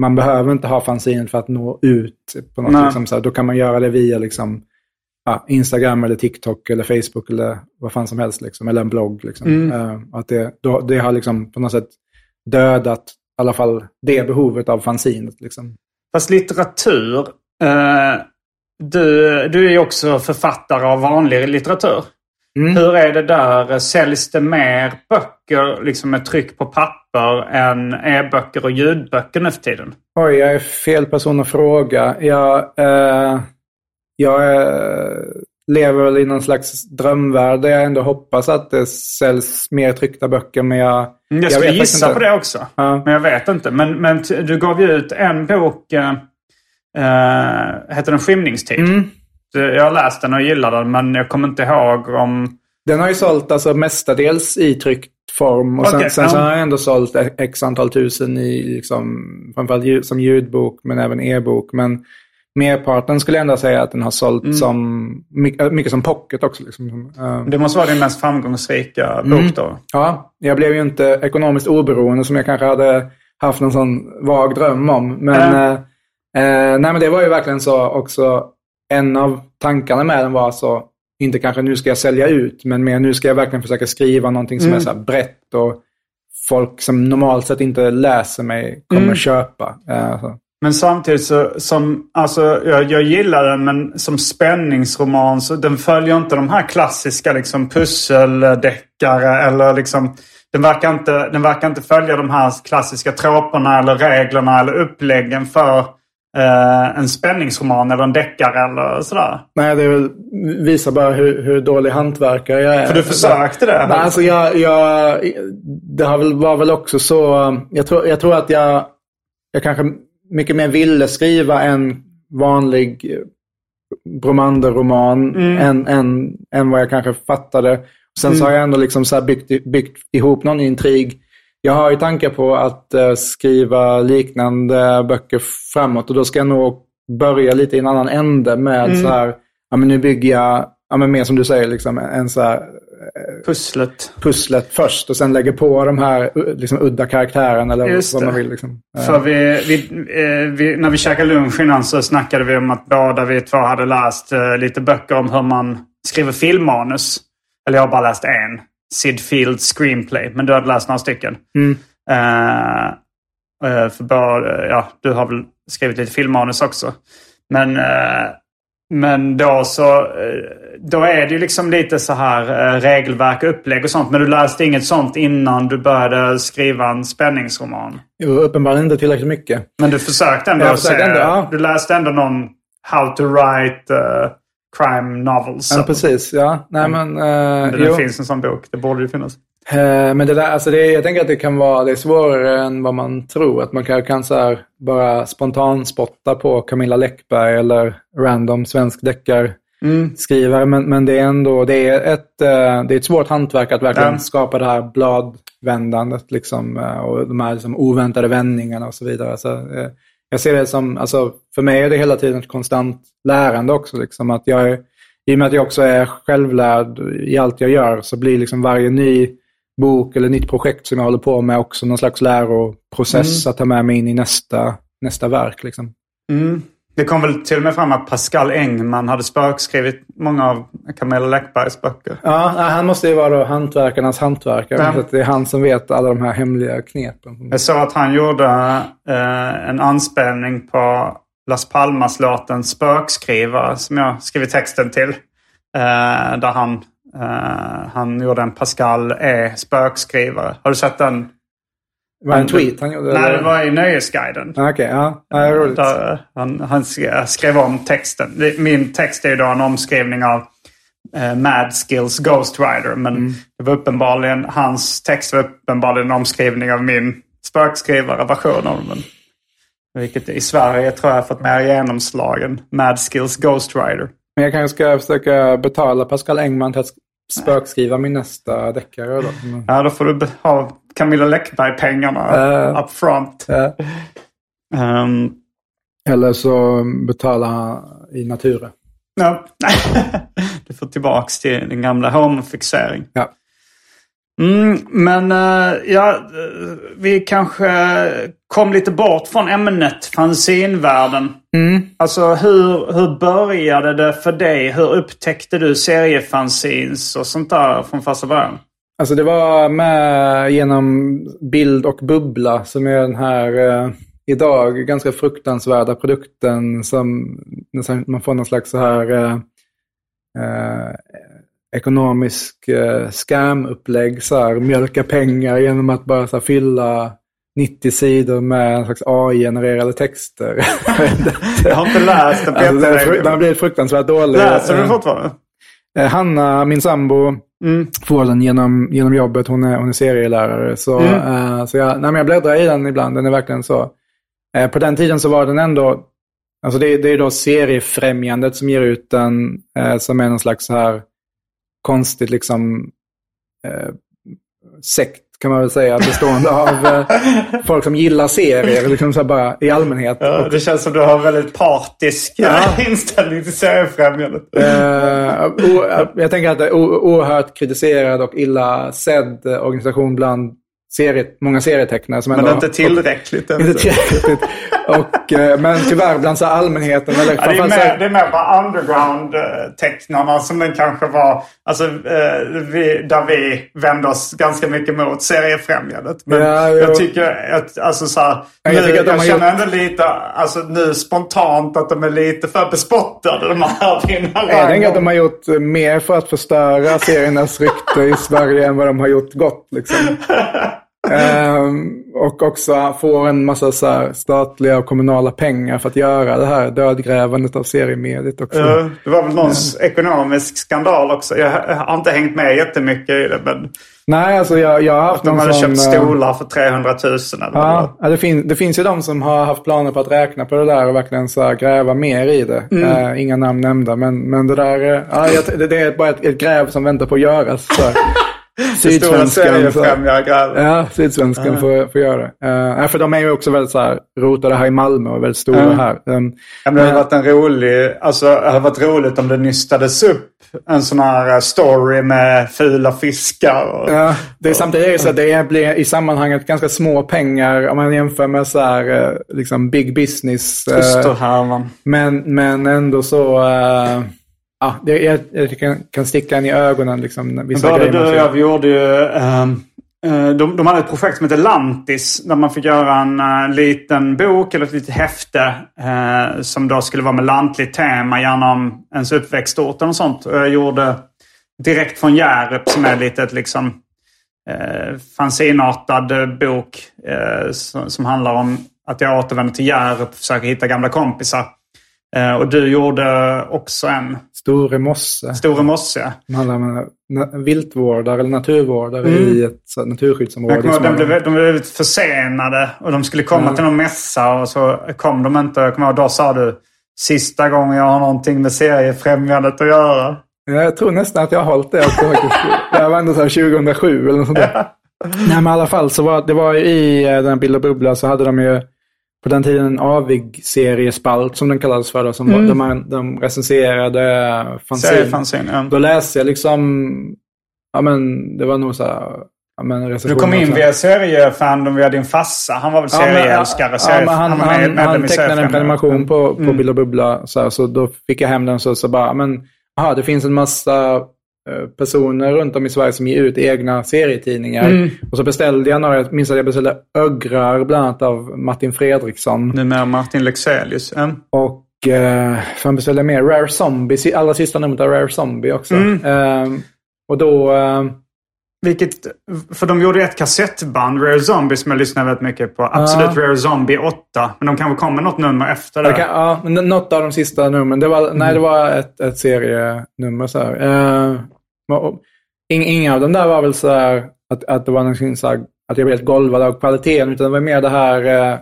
man behöver inte ha fanzinen för att nå ut. På något, Nej. liksom, så här, då kan man göra det via liksom, ja, Instagram eller TikTok eller Facebook eller vad fan som helst. Liksom, eller en blogg. Liksom. Mm. Eh, att det, då, det har liksom på något sätt dödat i alla fall det behovet av fanzinet. Liksom. Fast litteratur. Eh, du, du är ju också författare av vanlig litteratur. Mm. Hur är det där? Säljs det mer böcker liksom med tryck på papper än e-böcker och ljudböcker nu för tiden? Oj, jag är fel person att fråga. Jag, eh, jag eh, lever väl i någon slags drömvärld där jag ändå hoppas att det säljs mer tryckta böcker. Men jag, Jag skulle vet faktiskt gissa inte. på det också. Ja. Men jag vet inte. Men, men du gav ju ut en bok. Eh, eh, heter den Skymningstid? Mm. Jag har läst den och gillar den men jag kommer inte ihåg om... Den har ju sålt alltså mestadels i tryckt form. Och sen, Okej, sen så ja. har jag ändå sålt x antal tusen i liksom, framförallt som ljudbok men även e-bok. Men merparten skulle jag ändå säga att den har sålt Mm. som mycket, mycket som pocket också. Liksom. Eh, Det måste vara din mest framgångsrika Mm. bok då. Ja, jag blev ju inte ekonomiskt oberoende som jag kanske hade haft någon sån vag dröm om. Men, Mm. eh, eh, nej, men det var ju verkligen så också. En av tankarna med den var så, inte kanske nu ska jag sälja ut, men mer nu ska jag verkligen försöka skriva någonting som Mm. är så här brett och folk som normalt sett inte läser mig kommer Mm. köpa. Eh, så. Men samtidigt så, som, alltså jag, jag gillar den men som spänningsroman så den följer inte de här klassiska liksom pusseldeckare eller liksom den verkar, inte, den verkar inte följa de här klassiska troperna eller reglerna eller uppläggen för eh, en spänningsroman eller en deckare eller sådär. Nej, det väl, visar bara hur, hur dålig hantverkare jag är. För du försökte det? Nej, alltså jag, jag, det har väl, var väl också så, jag tror, jag tror att jag, jag kanske mycket mer ville skriva en vanlig Bromander-roman Mm. än, än, än vad jag kanske fattade. Sen så har jag ändå liksom så byggt, byggt ihop någon intrig. Jag har ju tankar på att eh, skriva liknande böcker framåt och då ska jag nog börja lite i en annan ände med så här, ja men nu bygger jag, ja men mer som du säger, liksom en så här Pusslet. pusslet först och sen lägger på de här liksom, udda karaktärerna eller Just vad det. man vill. Liksom. För vi, vi, eh, vi, när vi käkade lunch innan så snackade vi om att båda vi två hade läst eh, lite böcker om hur man skriver filmmanus. Eller jag har bara läst en. Sid Fields screenplay. Men du hade läst några stycken. Mm. Eh, eh, för bara, ja, du har väl skrivit lite filmmanus också. Men, eh, men då så eh, då är det ju liksom lite så här eh, regelverk och upplägg och sånt. Men du läste inget sånt innan du började skriva en spänningsroman. Jo, uppenbarligen inte tillräckligt mycket. Men du försökte ändå. Jag försökte ändå, ja. Du läste ändå någon How to write eh, crime novels. Ja, precis. Ja. Nej, men, eh, Det jo. finns en sån bok. Det borde ju finnas. Eh, men det där, alltså det, jag tänker att det kan vara det är svårare än vad man tror. Att man kan, kan så här bara spontanspotta på Camilla Läckberg eller random svensk deckarskrivare. Men, men det är ändå det är ett, eh, det är ett svårt hantverk att verkligen Ja. skapa det här bladvändandet liksom, och de här liksom, oväntade vändningarna och så vidare. Så, jag ser det som, alltså, för mig är det hela tiden ett konstant lärande också. Liksom, att jag är, I och med att jag också är självlärd i allt jag gör så blir liksom varje ny bok eller nytt projekt som jag håller på med också någon slags läroprocess att ta med mig in i nästa, nästa verk. Liksom. Mm. Det kom väl till och med fram att Pascal Engman hade spökskrivit många av Camilla Läckbergs böcker. Ja, han måste ju vara då hantverkarnas hantverkare. Ja. Så det är han som vet alla de här hemliga knepen. Jag såg att han gjorde eh, en anspelning på Las Palmas-låten Spökskrivare som jag skrivit texten till. Eh, där han, eh, han gjorde en Pascal E. Spökskrivare. Har du sett den? Var det en tweet han gjorde? Nej, det var i Nöjesguiden. Ah, Okej, ja. ja. roligt. Eh, han, han sk- skrev om texten. Min text är ju då en omskrivning av eh, Mad Skills Ghost Rider. Men Mm. det var uppenbarligen, hans text var uppenbarligen en omskrivning av min spökskrivare-version av den. Vilket i Sverige tror jag har fått mer genomslag än Mad Skills Ghost Rider. Men jag kanske ska försöka betala Pascal Engman till att spökskriva min nästa deckare. Då. Mm. Ja, då får du ha Camilla Läckberg-pengarna Eh. up front. Ja. Ehm, Eller så betala i natura. Ja. du får tillbaks till din gamla homofixering. Ja. Mm, men eh, ja, vi kanske kom lite bort från ämnet fanzinvärlden. Mm. Alltså hur, hur började det för dig? Hur upptäckte du seriefanzines och sånt där från första början? Alltså det var med genom Bild och Bubbla som är den här eh, idag ganska fruktansvärda produkten som man får någon slags så här eh, eh, ekonomisk eh, scam-upplägg. Så här, mjölka pengar genom att bara så här, fylla 90 sidor med en slags AI-genererade texter. Jag har inte läst den. alltså, den, Peter. den har blivit fruktansvärt dålig. Läser du fortfarande? Eh, Hanna, min sambo, Mm. får den genom, genom jobbet. Hon är, hon är serielärare. Så, Mm. eh, så jag, nej, jag bläddrar i den ibland. Den är verkligen så. Eh, på den tiden så var den ändå Alltså det, det är då seriefrämjandet som ger ut den, eh, som är någon slags så här konstigt liksom sekt kan man väl säga, bestående av eh, folk som gillar serier liksom så bara i allmänhet. Ja, det känns som du har en väldigt partisk eh, inställning till seriefrämjandet. O- jag tänker att det är oerhört kritiserad och illa sedd organisation bland serie, många serietecknare. Som Men ändå, inte tillräckligt. och, inte tillräckligt. Och, eh, men tyvärr bland så allmänheten. Eller, Ja, det, är mer, det är mer bara underground-tecknarna som den kanske var. Alltså, eh, vi, där vi vände oss ganska mycket mot seriefrämjandet. Men Ja, jo. jag tycker att, alltså så här, nu, jag jag, har känner gjort- ändå lite, alltså nu spontant att de är lite för bespottade de här vinnarna. Jag tänker att de har gjort mer för att förstöra seriernas rykte i Sverige än vad de har gjort gott. Liksom. Ehm, och också får en massa så statliga och kommunala pengar för att göra det här dödgrävandet av seriemediet också. Ja, Det var väl någon ekonomisk skandal också. Jag har inte hängt med jättemycket i det. Men Nej, alltså jag, jag har haft de någon hade sån, köpt eh, stolar för 300 000 eller. Ja, ja, det, fin det finns ju de som har haft planer på att räkna på det där och verkligen så gräva mer i det. Mm. Eh, inga namn nämnda, men, men det där, eh, ja, det, det är bara ett, ett gräv som väntar på att göras. Sydsvenskan. seriefrämjargräv. Ja, Sydsvenskan får, får göra det. Uh, för de är ju också väldigt så här, rotade här i Malmö och väldigt stora Mm. här. Um, Ja, men det hade varit en rolig, alltså det hade varit roligt om det nystades upp en sån här eh, story med fula fiskar. Och, ja, det är, samtidigt så att det blir i sammanhanget ganska små pengar om man jämför med så här, eh, liksom big business. Österhärvan. men, men ändå så, eh, ja, det, jag, jag kan, kan sticka en i ögonen. Liksom, vissa Både du och jag, gjorde ju... eh, de, de hade ett projekt som heter Lantis. Där man fick göra en eh, liten bok eller ett litet häfte. eh, som då skulle vara med lantligt tema. Gärna om ens uppväxtort och sånt. Och jag gjorde Direkt från Hjärup som är lite ett liksom eh, fanzinartad bok. Eh, som, som handlar om att jag återvänder till Hjärup och försöker hitta gamla kompisar. Och du gjorde också en, Store Mosse. Store Mosse. Som handlar om viltvårdare eller naturvårdare i ett naturskyddsområde. Kommer de, blev, de blev försenade och de skulle komma till någon mässa och så kom de inte. Jag kommer ihåg, då sa du sista gången jag har någonting med seriefrämjandet att göra. Ja, Jag tror nästan att jag har hållit det också faktiskt. Det var ändå så här 2007 eller något sånt där. Nej men i alla fall så var det var ju i eh, den här Bild och Bubbla så hade de ju på den tiden en avig-seriespalt som den kallades för. Då, som var, där man, de recenserade fanzine. Ja. Då läste jag liksom, ja men det var nog så här, ja men Du kom in via seriefandom via din farsa. Han var väl Ja, serieälskare? Ja, serie- han, han, han, i tecknade en prenumeration på, på Mm. Bild och Bubbla. Så, här, så då fick jag hem den så, så bara, men aha, det finns en massa personer runt om i Sverige som ger ut egna serietidningar. Mm. Och så beställde jag några, jag minns att jag beställde Ögrar bland annat av Martin Fredriksson. Numera Martin Lexelius. Ja. Och eh, fan beställde jag mer Rare Zombie, allra sista numret av Rare Zombie också. Mm. Eh, och då... Eh, Vilket, för de gjorde ett kassettband, Rare Zombie, som jag lyssnade väldigt mycket på. Absolut Rare Zombie 8. Men de kanske kommer något nummer efter det. Kan, ja, men något av de sista numren. Det var, Nej, det var ett, ett serienummer. Så här. Eh, inga av dem där var väl så här att, att det var någonting så här, att jag blev helt golvad av kvaliteten. Utan det var mer det här, eh,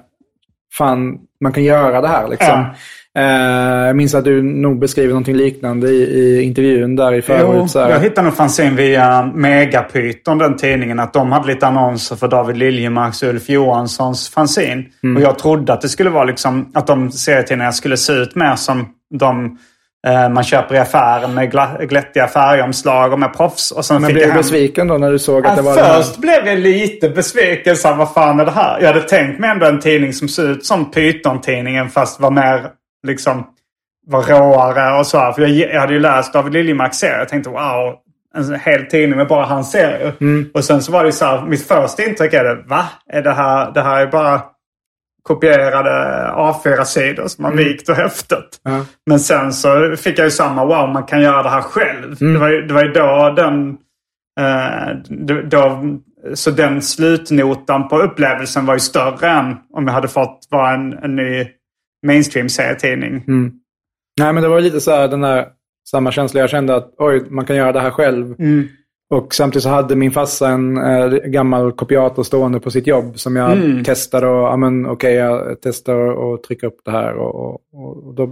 fan, man kan göra det här liksom. Eh, jag minns att du nog beskriver någonting liknande i, i intervjun där i Jo, förut. Här. jag hittade nog fanzine via Megapyton, den tidningen. Att de hade lite annonser för David Liljemarks och Ulf Johanssons fanzine. Mm. Och jag trodde att det skulle vara liksom att de serietidningarna skulle se ut mer som de eh, man köper i affären med glättiga färgomslag och med proffs. Och sen Men fick blev du hem... besviken då när du såg att det var den här- först blev jag lite besviken. Så vad fan är det här? Jag hade tänkt mig ändå en tidning som ser ut som Python-tidningen fast var mer liksom var råare och så. Här. För jag, jag hade ju läst David Liljemarks serie. Jag tänkte wow, en hel tidning med bara hans serier. Mm. Och sen så var det så här, mitt första intryck är det, va? Är det här, det här är bara kopierade A4-sidor som man vikt och häftet. Mm. Ja. Men sen så fick jag ju samma, wow, man kan göra det här själv. Mm. Det, var ju, det var ju då den... Eh, då, så den slutnotan på upplevelsen var ju större än om jag hade fått vara en, en ny mainstream-serietidning. Mm. Nej, men det var lite så här den där samma känsla jag kände att oj, man kan göra det här själv. Mm. och samtidigt så hade min farsa en eh, gammal kopiator stående på sitt jobb som jag Mm. testade och, ja men okej, jag testar att trycka upp det här och, och, och då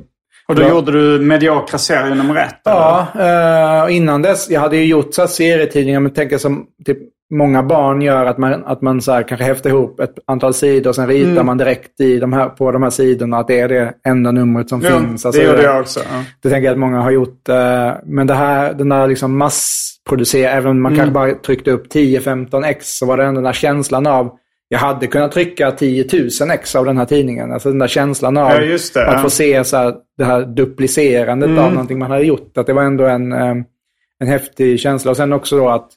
Och då Ja. gjorde du mediokra serier nummer ett? Ja, eh, och innan dess, jag hade ju gjort så serietidningar, men tänker som typ många barn gör, att man, att man så här, kanske häftar ihop ett antal sidor och sen ritar Mm. man direkt i de här, på de här sidorna att det är det enda numret som Ja, finns. det Alltså, gjorde jag också. Ja. Det tänker jag att många har gjort. eh, Men det här, den där liksom massproducera, även om man Mm. kanske bara tryckte upp 10-15 ex, så var det ändå den där känslan av, jag hade kunnat trycka 10 000 ex av den här tidningen. Alltså den där känslan av Ja, just det, att få se så här, det här duplicerandet Mm. av någonting man hade gjort. Att det var ändå en, eh, en häftig känsla. Och sen också då att,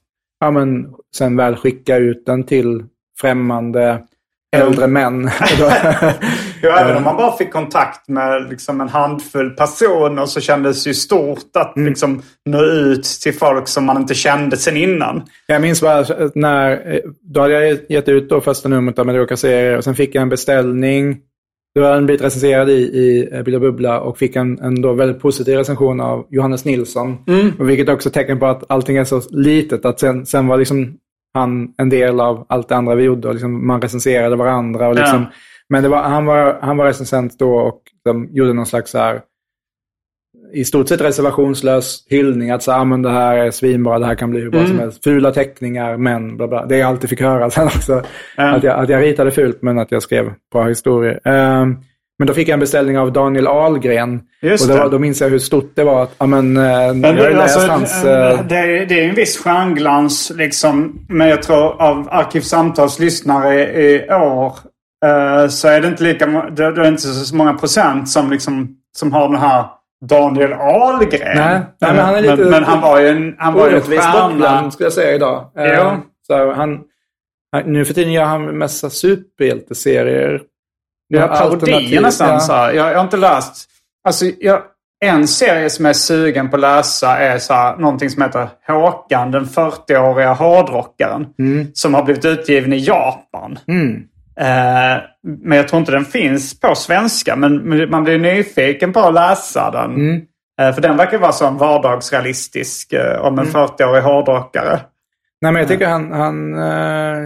ja men, sen väl skicka ut den till främmande äldre män. Jo, även om man bara fick kontakt med liksom en handfull personer så kändes det ju stort att Mm. liksom nå ut till folk som man inte kände sen innan. Jag minns bara när, då hade jag gett ut då första numret av Mediokra serier och sen fick jag en beställning. Då hade den blivit recenserad i, i eh, och Bubbla och fick en, en då väldigt positiv recension av Johannes Nilsson. Och vilket också är tecken på att allting är så litet att sen, sen var liksom han en del av allt det andra vi gjorde och liksom man recenserade varandra. Och liksom, Ja. Men det var, han, var, han var recensent då och de gjorde någon slags så här, i stort sett reservationslös hyllning. Att så, ah, men det här är svinbra, det här kan bli hur bra Mm. som helst. Fula teckningar, men bla bla. Det jag alltid fick höra sen också. Ja. Att, jag, att jag ritade fult men att jag skrev bra historier. Ehm, men då fick jag en beställning av Daniel Ahlgren. Just och då, då minns jag hur stort det var. Att, ja, men, eh, jag har alltså, hans... eh, eh, det, är, det är en viss stjärnglans liksom. Men jag tror av Arkivsamtals lyssnare i år så är det inte lika det, det är inte så många procent som liksom som har den här Daniel Ahlgren. Nej, nej, men han är lite- men, men han var ju en, han var ju en stjärna. skulle jag säga idag. Eh, Ja. Så han, han, nu för tiden gör han mest superhjälteserier. Ja, parodier nästan. ja. Så här. Jag, jag har inte läst... Alltså, jag, en serie som jag är sugen på att läsa är så här, någonting som heter Håkan, den 40-åriga hårdrockaren. Som har blivit utgiven i Japan. Mm. Eh, men jag tror inte den finns på svenska. Men, man blir nyfiken på att läsa den. Mm. Eh, för den verkar vara så en vardagsrealistisk eh, om Mm. en 40-årig hårdrockare. Nej, men jag tycker han, han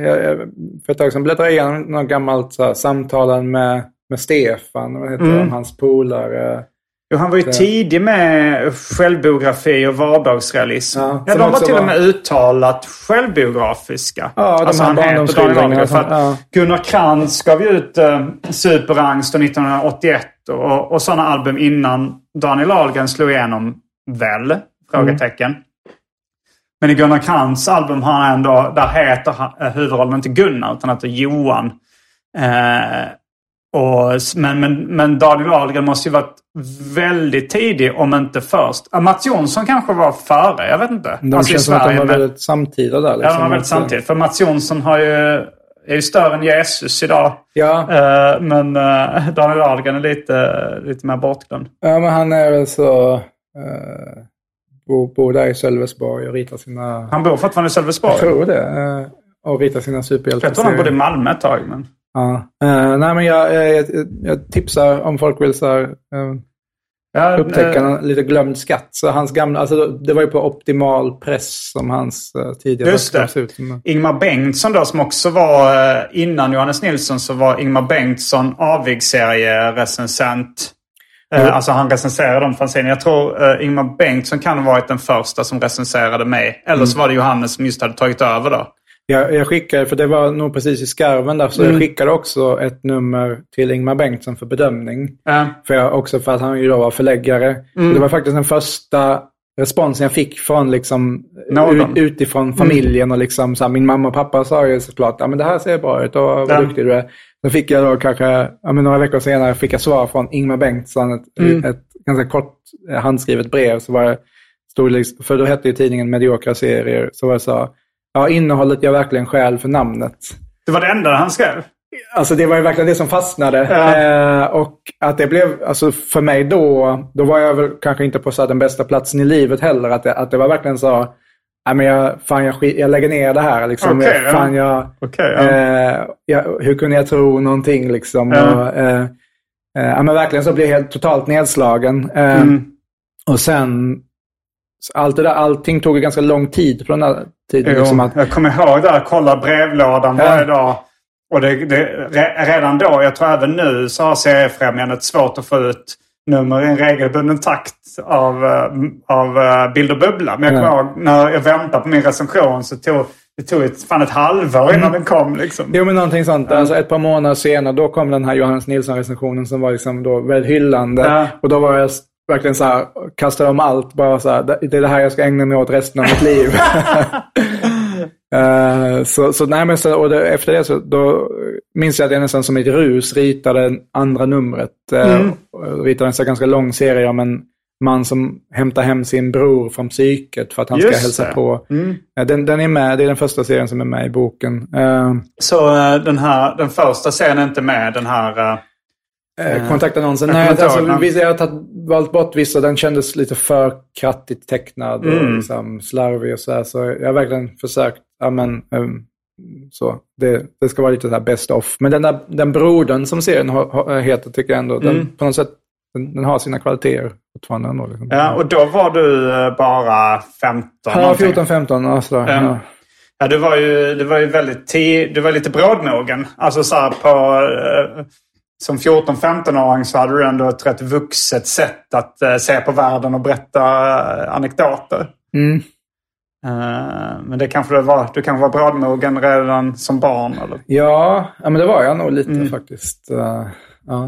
jag, för ett tag sedan bläddrade jag igenom något gammalt så här, samtalen med, med Stefan, heter Mm. han, hans polare. Jo, han var ju tidig med självbiografi och vardagsrealism. Ja, Ja, de var till och var- med uttalat självbiografiska. Ja, de alltså han heter Daniel Ahlgren. För som- att ja. Gunnar Krantz gav ju ut uh, Superangst och 1981 och, och sådana album innan Daniel Ahlgren slog igenom väl? Frågetecken. Men i Gunnar Krantz album har han ändå, där heter eh, huvudrollen inte Gunnar utan heter Johan. Eh, och, men, men, men Daniel Ahlgren måste ju varit väldigt tidig om inte först. Ja, Mats Jonsson kanske var före, jag vet inte. De Alltså känns som att de var väldigt samtida där. Ja, Liksom. de var väldigt eh, samtidigt. För Mats Jonsson har ju, är ju större än Jesus idag. Ja, Eh, men eh, Daniel Ahlgren är lite, lite mer bortglömd. ja, men han är väl så... Uh, bor, bor där i Sölvesborg och ritar sina... Han bor fortfarande i Jag Sölvesborg. tror det. eh, och ritar sina Jag tror han bodde i Malmö ett tag. Men... Ja. Eh, nej, men jag, jag, jag, jag tipsar om folk vill så här, eh, Ja, upptäcka eh, en lite glömd skatt. Så hans gamla, alltså, det var ju på optimal press som hans uh, tidigare Just det. ut. Ingmar Bengtsson då som också var eh, innan Johannes Nilsson så var Ingmar Bengtsson avig-serierecensent. Eh, Jo. Alltså han recenserade de fanzine. Jag tror uh, Ingmar Bengtsson kan ha varit den första som recenserade mig. Eller Mm. så var det Johannes som just hade tagit över då. Jag, jag skickade, för det var nog precis i skarven där, så Mm. jag skickade också ett nummer till Ingmar Bengtsson för bedömning. Eh, För jag, också för att han ju då var förläggare. Mm. Det var faktiskt den första responsen jag fick från liksom ut, utifrån familjen. Och liksom, så här, min mamma och pappa sa ju såklart ja, men det här ser bra ut och vad Ja. duktig du är. Sen fick jag då kanske, ja, men några veckor senare fick jag svar från Ingmar Bengtsson. Ett, Mm. ett ganska kort eh, handskrivet brev. Så var det, stod liksom, för då hette ju tidningen Mediokra serier. Så var det så, ja innehållet gör verkligen skäl för namnet. det var det enda han skrev. Alltså det var ju verkligen det som fastnade. Ja. Eh, och att det blev, alltså för mig då, då var jag väl kanske inte på så den bästa platsen i livet heller. Att det, att det var verkligen så, nej men jag, fan jag, skit, jag lägger ner det här liksom. Okej, jag, ja. fan jag, Okej, ja. eh, jag, hur kunde jag tro någonting liksom? Ja. Och, eh, eh, ja men verkligen så blev jag helt totalt nedslagen. Eh, Mm. Och sen allt det där, allting tog ju ganska lång tid på den här tiden. Jo, Liksom att, Jag kommer ihåg det, kolla brevlådan Ja. varje dag. Och det, det, re, redan då, jag tror även nu, så har Seriefrämjandet svårt att få ut nummer i en regelbunden takt av, eh, av eh, Bild och Bubbla. Men jag kommer ihåg när jag väntade på min recension så tog det tog ett, fan ett halvår innan den kom. Liksom. jo, men någonting sånt. Alltså ett par månader senare, då kom den här Johannes Nilsson-recensionen som var liksom då väldigt hyllande. Ja. Och då var jag verkligen så här, kastade om allt. Bara så här, det är det här jag ska ägna mig åt resten av mitt liv. Eh, så, så, nej, men så, och det, efter det så då minns jag att jag nästan som ett rus ritade andra numret. Uh, Ritade en så ganska lång serie om en man som hämtar hem sin bror från psyket för att han ska Just hälsa det. på. Mm. Eh, Den, den är med, det är den första serien som är med i boken. Eh, Så eh, den, här, den första serien är inte med, den här... eh, Eh, kontaktannonsen. Nej, alltså, den. vissa, jag har tagit, valt bort vissa. Den kändes lite för krattigt tecknad och Mm. liksom slarvig och så här. Så jag har verkligen försökt, ja men, ehm, så. Det, det ska vara lite så här best of. Men den där den brodern som serien har, har, heter tycker jag ändå, den, Mm. på något sätt, den, den har sina kvaliteter fortfarande ändå. Liksom. Ja, och då var du eh, bara 15? ja, någonting. 14-15, ja, sådär. Ja. Ja. Du var ju, du var ju väldigt ti- du var lite brådmogen. Alltså så här på... eh, Som 14-15-åring så hade du ändå ett rätt vuxet sätt att eh, se på världen och berätta eh, anekdoter. Mm. Eh, men det kanske du var, du kanske var brådmogen redan som barn? Eller? Ja, ja, men det var jag nog lite Mm. faktiskt. Eh, ja.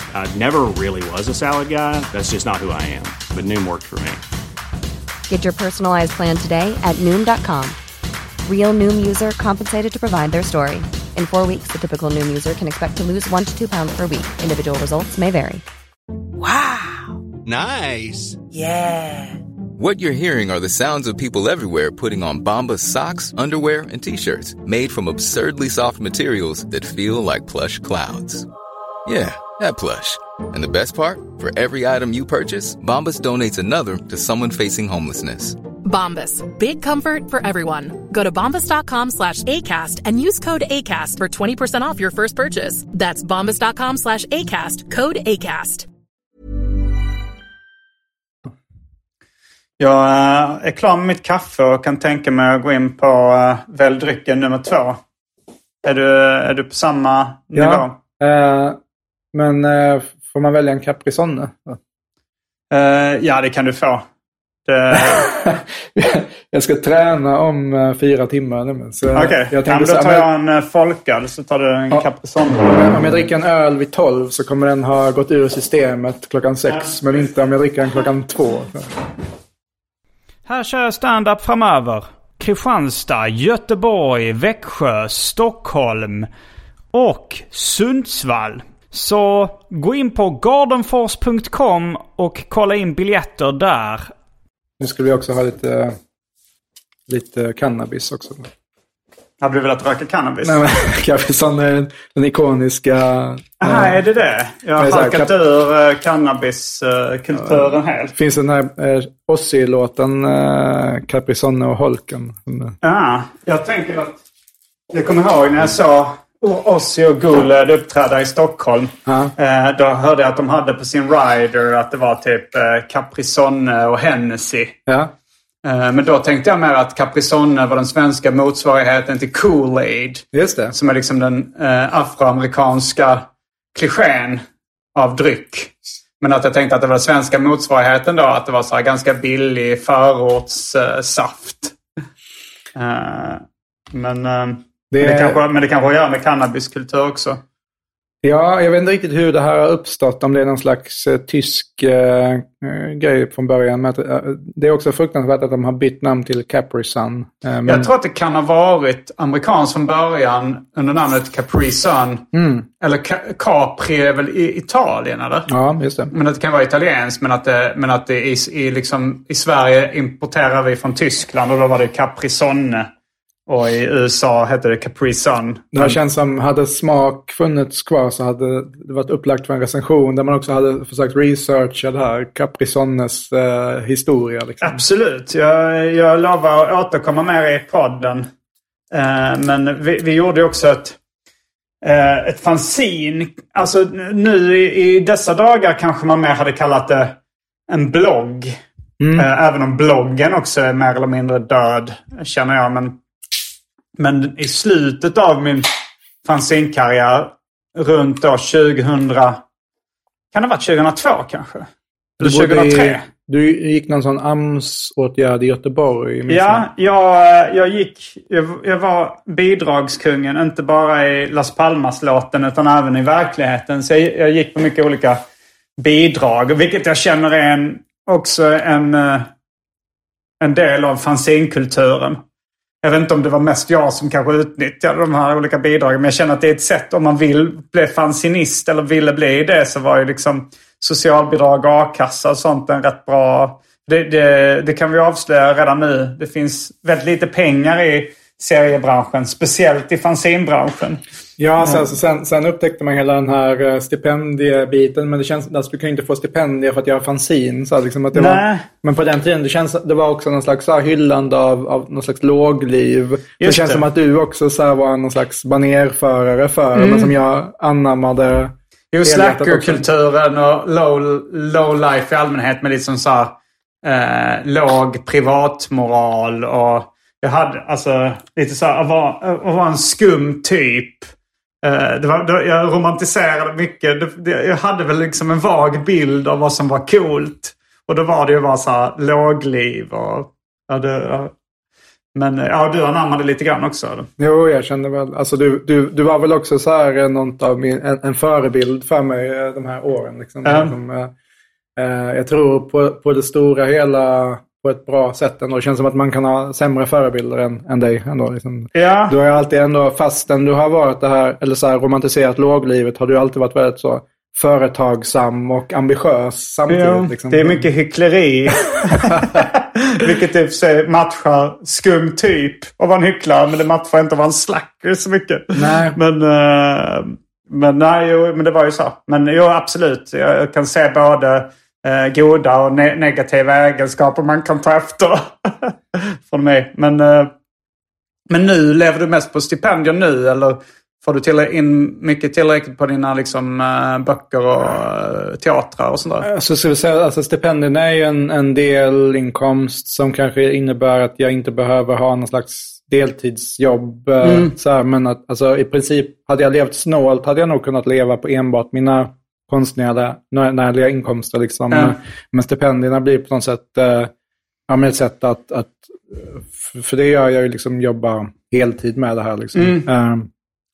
I never really was a salad guy. That's just not who I am. But Noom worked for me. Get your personalized plan today at Noom.com. Real Noom user compensated to provide their story. In four weeks, the typical Noom user can expect to lose one to two pounds per week. Individual results may vary. Wow. Nice. Yeah. What you're hearing are the sounds of people everywhere putting on Bombas socks, underwear, and t-shirts made from absurdly soft materials that feel like plush clouds. Yeah, that plush. And the best part? For every item you purchase, Bombas donates another to someone facing homelessness. Bombas. Big comfort for everyone. Go to bombas.com slash ACAST and use code ACAST for 20% off your first purchase. That's bombas.com slash ACAST. Code ACAST. Jag eh, är klar med mitt kaffe och kan tänka mig att gå in på uh, drycken nummer två. Är du, är du på samma nivå? Ja. Eh, men eh, får man välja en Caprisonne? Eh, ja, det kan du få. Det, jag ska träna om eh, fyra timmar. nämligen. Okej, jag ja, tänkte men så då tar jag en uh, folköl så tar du en Ja. Caprisonne. Om jag, dricker en öl vid 12 så kommer den ha gått ur systemet klockan 6. Men inte om jag dricker den klockan 2. Här kör jag stand-up framöver. Kristianstad, Göteborg, Växjö, Stockholm och Sundsvall. Så gå in på gardenfors.com och kolla in biljetter där. Nu skulle vi också ha lite, lite cannabis också. Hade du velat röka cannabis? Nej, men Caprisonne är den, den ikoniska... Aha, eh, är det det? Jag har halkat kap- ur uh, cannabiskulturen helt. finns den här eh, Ozzy-låten eh, Caprisonne och Holken. Ja, jag tänker att... Jag kommer ihåg när jag såg Ozzy och Guled uppträda i Stockholm. Ja. Eh, då hörde jag att de hade på sin rider att det var typ eh, Caprisonne och Hennessy. Ja. Eh, men då tänkte jag mer att Caprisonne var den svenska motsvarigheten till Kool-Aid. Just det. Som är liksom den eh, afroamerikanska klichén av dryck. Men att jag tänkte att det var den svenska motsvarigheten då. Att det var så här ganska billig förortssaft. Saft. Men, eh, Det men, det kanske, men det kanske har att göra med cannabiskultur också. Ja, jag vet inte riktigt hur det här har uppstått. Om det är någon slags eh, tysk eh, eh, grej från början. Men att, eh, det är också fruktansvärt att de har bytt namn till Capri Sun. Eh, men, Jag tror att det kan ha varit amerikanskt från början under namnet Capri Sun. Eller Ca- Capri är väl i Italien eller? Ja, just det. Men att det kan vara italienskt men att det, men att det i, i, liksom, i Sverige importerar vi från Tyskland och då var det Capri Sonne. Och i USA hette det Capri Sun. Det här känns som, hade smak funnits kvar så hade det varit upplagt för en recension där man också hade försökt researcha det här Capri Sonnes eh, historia. Liksom. Absolut. Jag, jag lovar att återkomma mer i podden. Eh, men vi, vi gjorde också ett, eh, ett fanzine. Alltså nu i, i dessa dagar kanske man mer hade kallat det en blogg. Eh, även om bloggen också är mer eller mindre död, känner jag. Men, men i slutet av min fanzinkarriär, runt då 2000... Kan det ha varit 2002 kanske? Eller Du bodde 2003? I, du gick någon sån AMS-åtgärd i Göteborg. Ja, jag, jag gick... Jag, jag var bidragskungen, inte bara i Las Palmas-låten utan även i verkligheten. Så jag, jag gick på mycket olika bidrag, vilket jag känner är en, också en, eh, en del av fanzinkulturen. Jag vet inte om det var mest jag som kanske utnyttjade de här olika bidragen. Men jag känner att det är ett sätt om man vill bli fanzinist eller ville bli det så var ju liksom socialbidrag, a-kassa och sånt en rätt bra... Det, det, det kan vi avslöja redan nu. Det finns väldigt lite pengar i seriebranschen. Speciellt i fanzinbranschen. Ja, sen, så sen, sen upptäckte man hela den här eh, stipendiebiten. Men det känns, alltså, du kan ju inte få stipendier för att göra fanzin. Så liksom att det var, men på den tiden, det, känns, det var också någon slags så här, hyllande av, av någon slags lågliv. det Just känns det. som att du också så här, var någon slags banerförare för, men som jag anammade. Jo, slackerkulturen och low, low life i allmänhet med liksom så här, eh, låg privatmoral och jag hade alltså lite så här, att vara, att vara en skum typ. Eh, det var, det, jag romantiserade mycket. Det, det, jag hade väl liksom en vag bild av vad som var coolt. Och då var det ju bara så här lågliv och... Ja, det. Men eh, ja, du anammade lite grann också. eller? Jo, jag kände väl, alltså du, du, du var väl också så här något av min, en, en förebild för mig eh, de här åren. Liksom. Som, eh, jag tror på, på det stora hela på ett bra sätt ändå. Det känns som att man kan ha sämre förebilder än, än dig ändå. Liksom. Ja. Du har alltid ändå, fastän du har varit det här, eller så här romantiserat låglivet, har du alltid varit väldigt så företagsam och ambitiös samtidigt. Ja, liksom. det är mycket hyckleri. Vilket i och för sig matchar skum typ att vara en hycklare. Men det matchar inte att vara en slacker så mycket. Nej. Men, eh, men, nej, jo, men det var ju så. Men jo, absolut. Jag kan se både eh, goda och ne- negativa egenskaper man kan ta efter. Från mig. Men, eh, men nu, lever du mest på stipendier nu? Eller får du till in mycket tillräckligt på dina liksom, eh, böcker och eh, teatrar och sånt där? Så ska vi säga, alltså stipendierna är ju en, en del inkomst som kanske innebär att jag inte behöver ha någon slags deltidsjobb. eh, Mm. Så här, men att, alltså, i princip, hade jag levt snålt hade jag nog kunnat leva på enbart mina konstnärliga närliga inkomster. Liksom. Ja. Men stipendierna blir på något sätt eh, ja, men ett sätt att, att för- det gör jag ju liksom jobba heltid med det här. Liksom. Mm. Eh,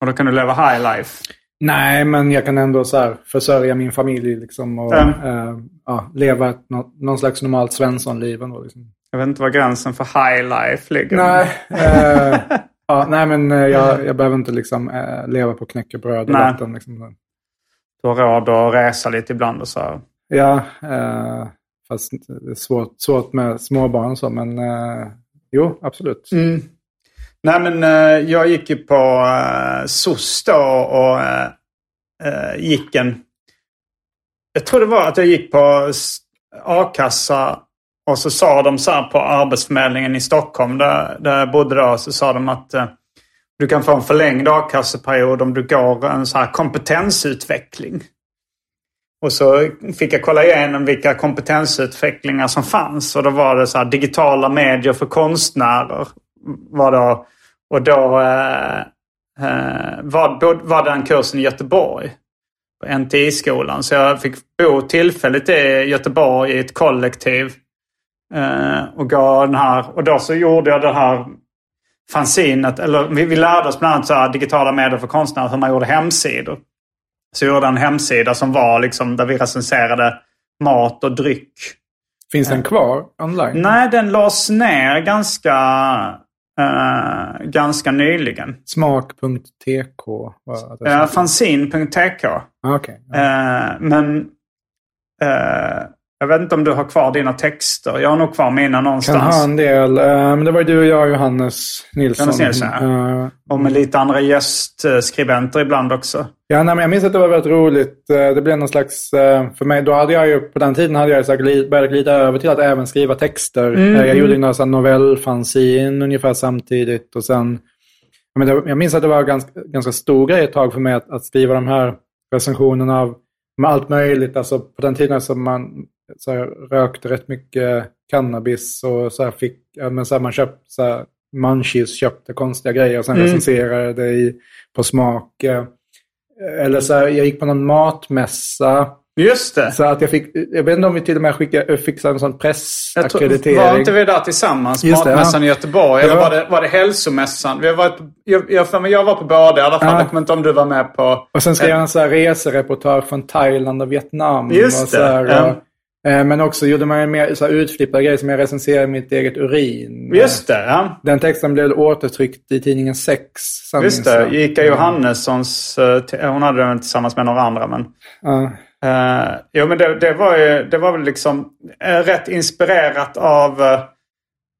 Och då kan du leva high life. Nej, men jag kan ändå så här försörja min familj liksom, och Ja. eh, ja, leva ett, nå, någon slags normalt Svensson-liv. ändå, Liksom. Jag vet inte var gränsen för high life ligger. Nej, eh, ja, nej, men jag, jag behöver inte liksom, eh, leva på knäckebröd och Nej. vatten. Liksom. Du har råd att resa lite ibland och så. här. Ja, eh, fast det är svårt, svårt med småbarn och så, men eh, jo, absolut. Mm. Nej men eh, jag gick ju på uh, SOS då och eh, eh, gick en... Jag tror det var att jag gick på a-kassa och så sa de så här på Arbetsförmedlingen i Stockholm där, där jag bodde då. Så sa de att eh, du kan få en förlängd a-kasseperiod om du går en så här kompetensutveckling. Och så fick jag kolla igenom vilka kompetensutvecklingar som fanns. Och då var det så här digitala medier för konstnärer. Var då, och då eh, eh, var, var den kursen i Göteborg. På NTI-skolan. Så jag fick bo tillfälligt i Göteborg i ett kollektiv. Eh, och, gå den här, och då så gjorde jag det här fanzinet. Eller vi, vi lärde oss bland annat så här, digitala medier för konstnärer. Hur man gjorde hemsidor. Så jag gjorde en hemsida som var liksom där vi recenserade mat och dryck. Finns den kvar online? Nej, den lades ner ganska, eh, ganska nyligen. Smak.tk? Uh, som- Fanzine.tk. Ah, ja. Eh, men eh, jag vet inte om du har kvar dina texter. Jag har nog kvar mina Kan någonstans. ha en del. eh, Men det var du och jag, Johannes Nilsson. Johannes Nilsson, ja. Eh, Och med lite andra gästskribenter ibland också. Ja, nej, men jag minns att det var väldigt roligt. Eh, Det blev någon slags, för mig, då hade jag ju, på den tiden hade jag så glid, börjat glida över till att även skriva texter. Mm. Jag gjorde några novellfanzin ungefär samtidigt och sen, men det, jag minns att det var ganska, ganska stor grej ett tag för mig att, att skriva de här recensionerna av med allt möjligt. Alltså på den tiden som man så här, rökte rätt mycket cannabis och så fick, ja, men så här, man köpte så här, munchies, köpte konstiga grejer och sen Mm. recenserade det i, på smak. eh, Eller så här, jag gick på någon matmässa. Just det. Så att jag fick, jag vet inte om vi till och med skickade, fick så en sån pressackreditering. var inte vi där tillsammans? Just det, Matmässan ja. i Göteborg. Eller Ja. var det, var det hälsomässan? Vi har varit, jag, jag, jag var på båda i alla fall. Ja. Jag kommer inte om du var med på... Och sen skrev jag en så här resereportage från Thailand och Vietnam. Just och så här, det, och, eh, men också gjorde man ju mer så här utflippade grejer som jag recenserade mitt eget urin. Just det, ja. Den texten blev återtryckt i tidningen Sex. Just det. Ica Johannessons... eh, Hon hade den tillsammans med några andra. Men, Ja. uh, jo, men det, det, var ju, det var väl liksom eh, rätt inspirerat av... eh,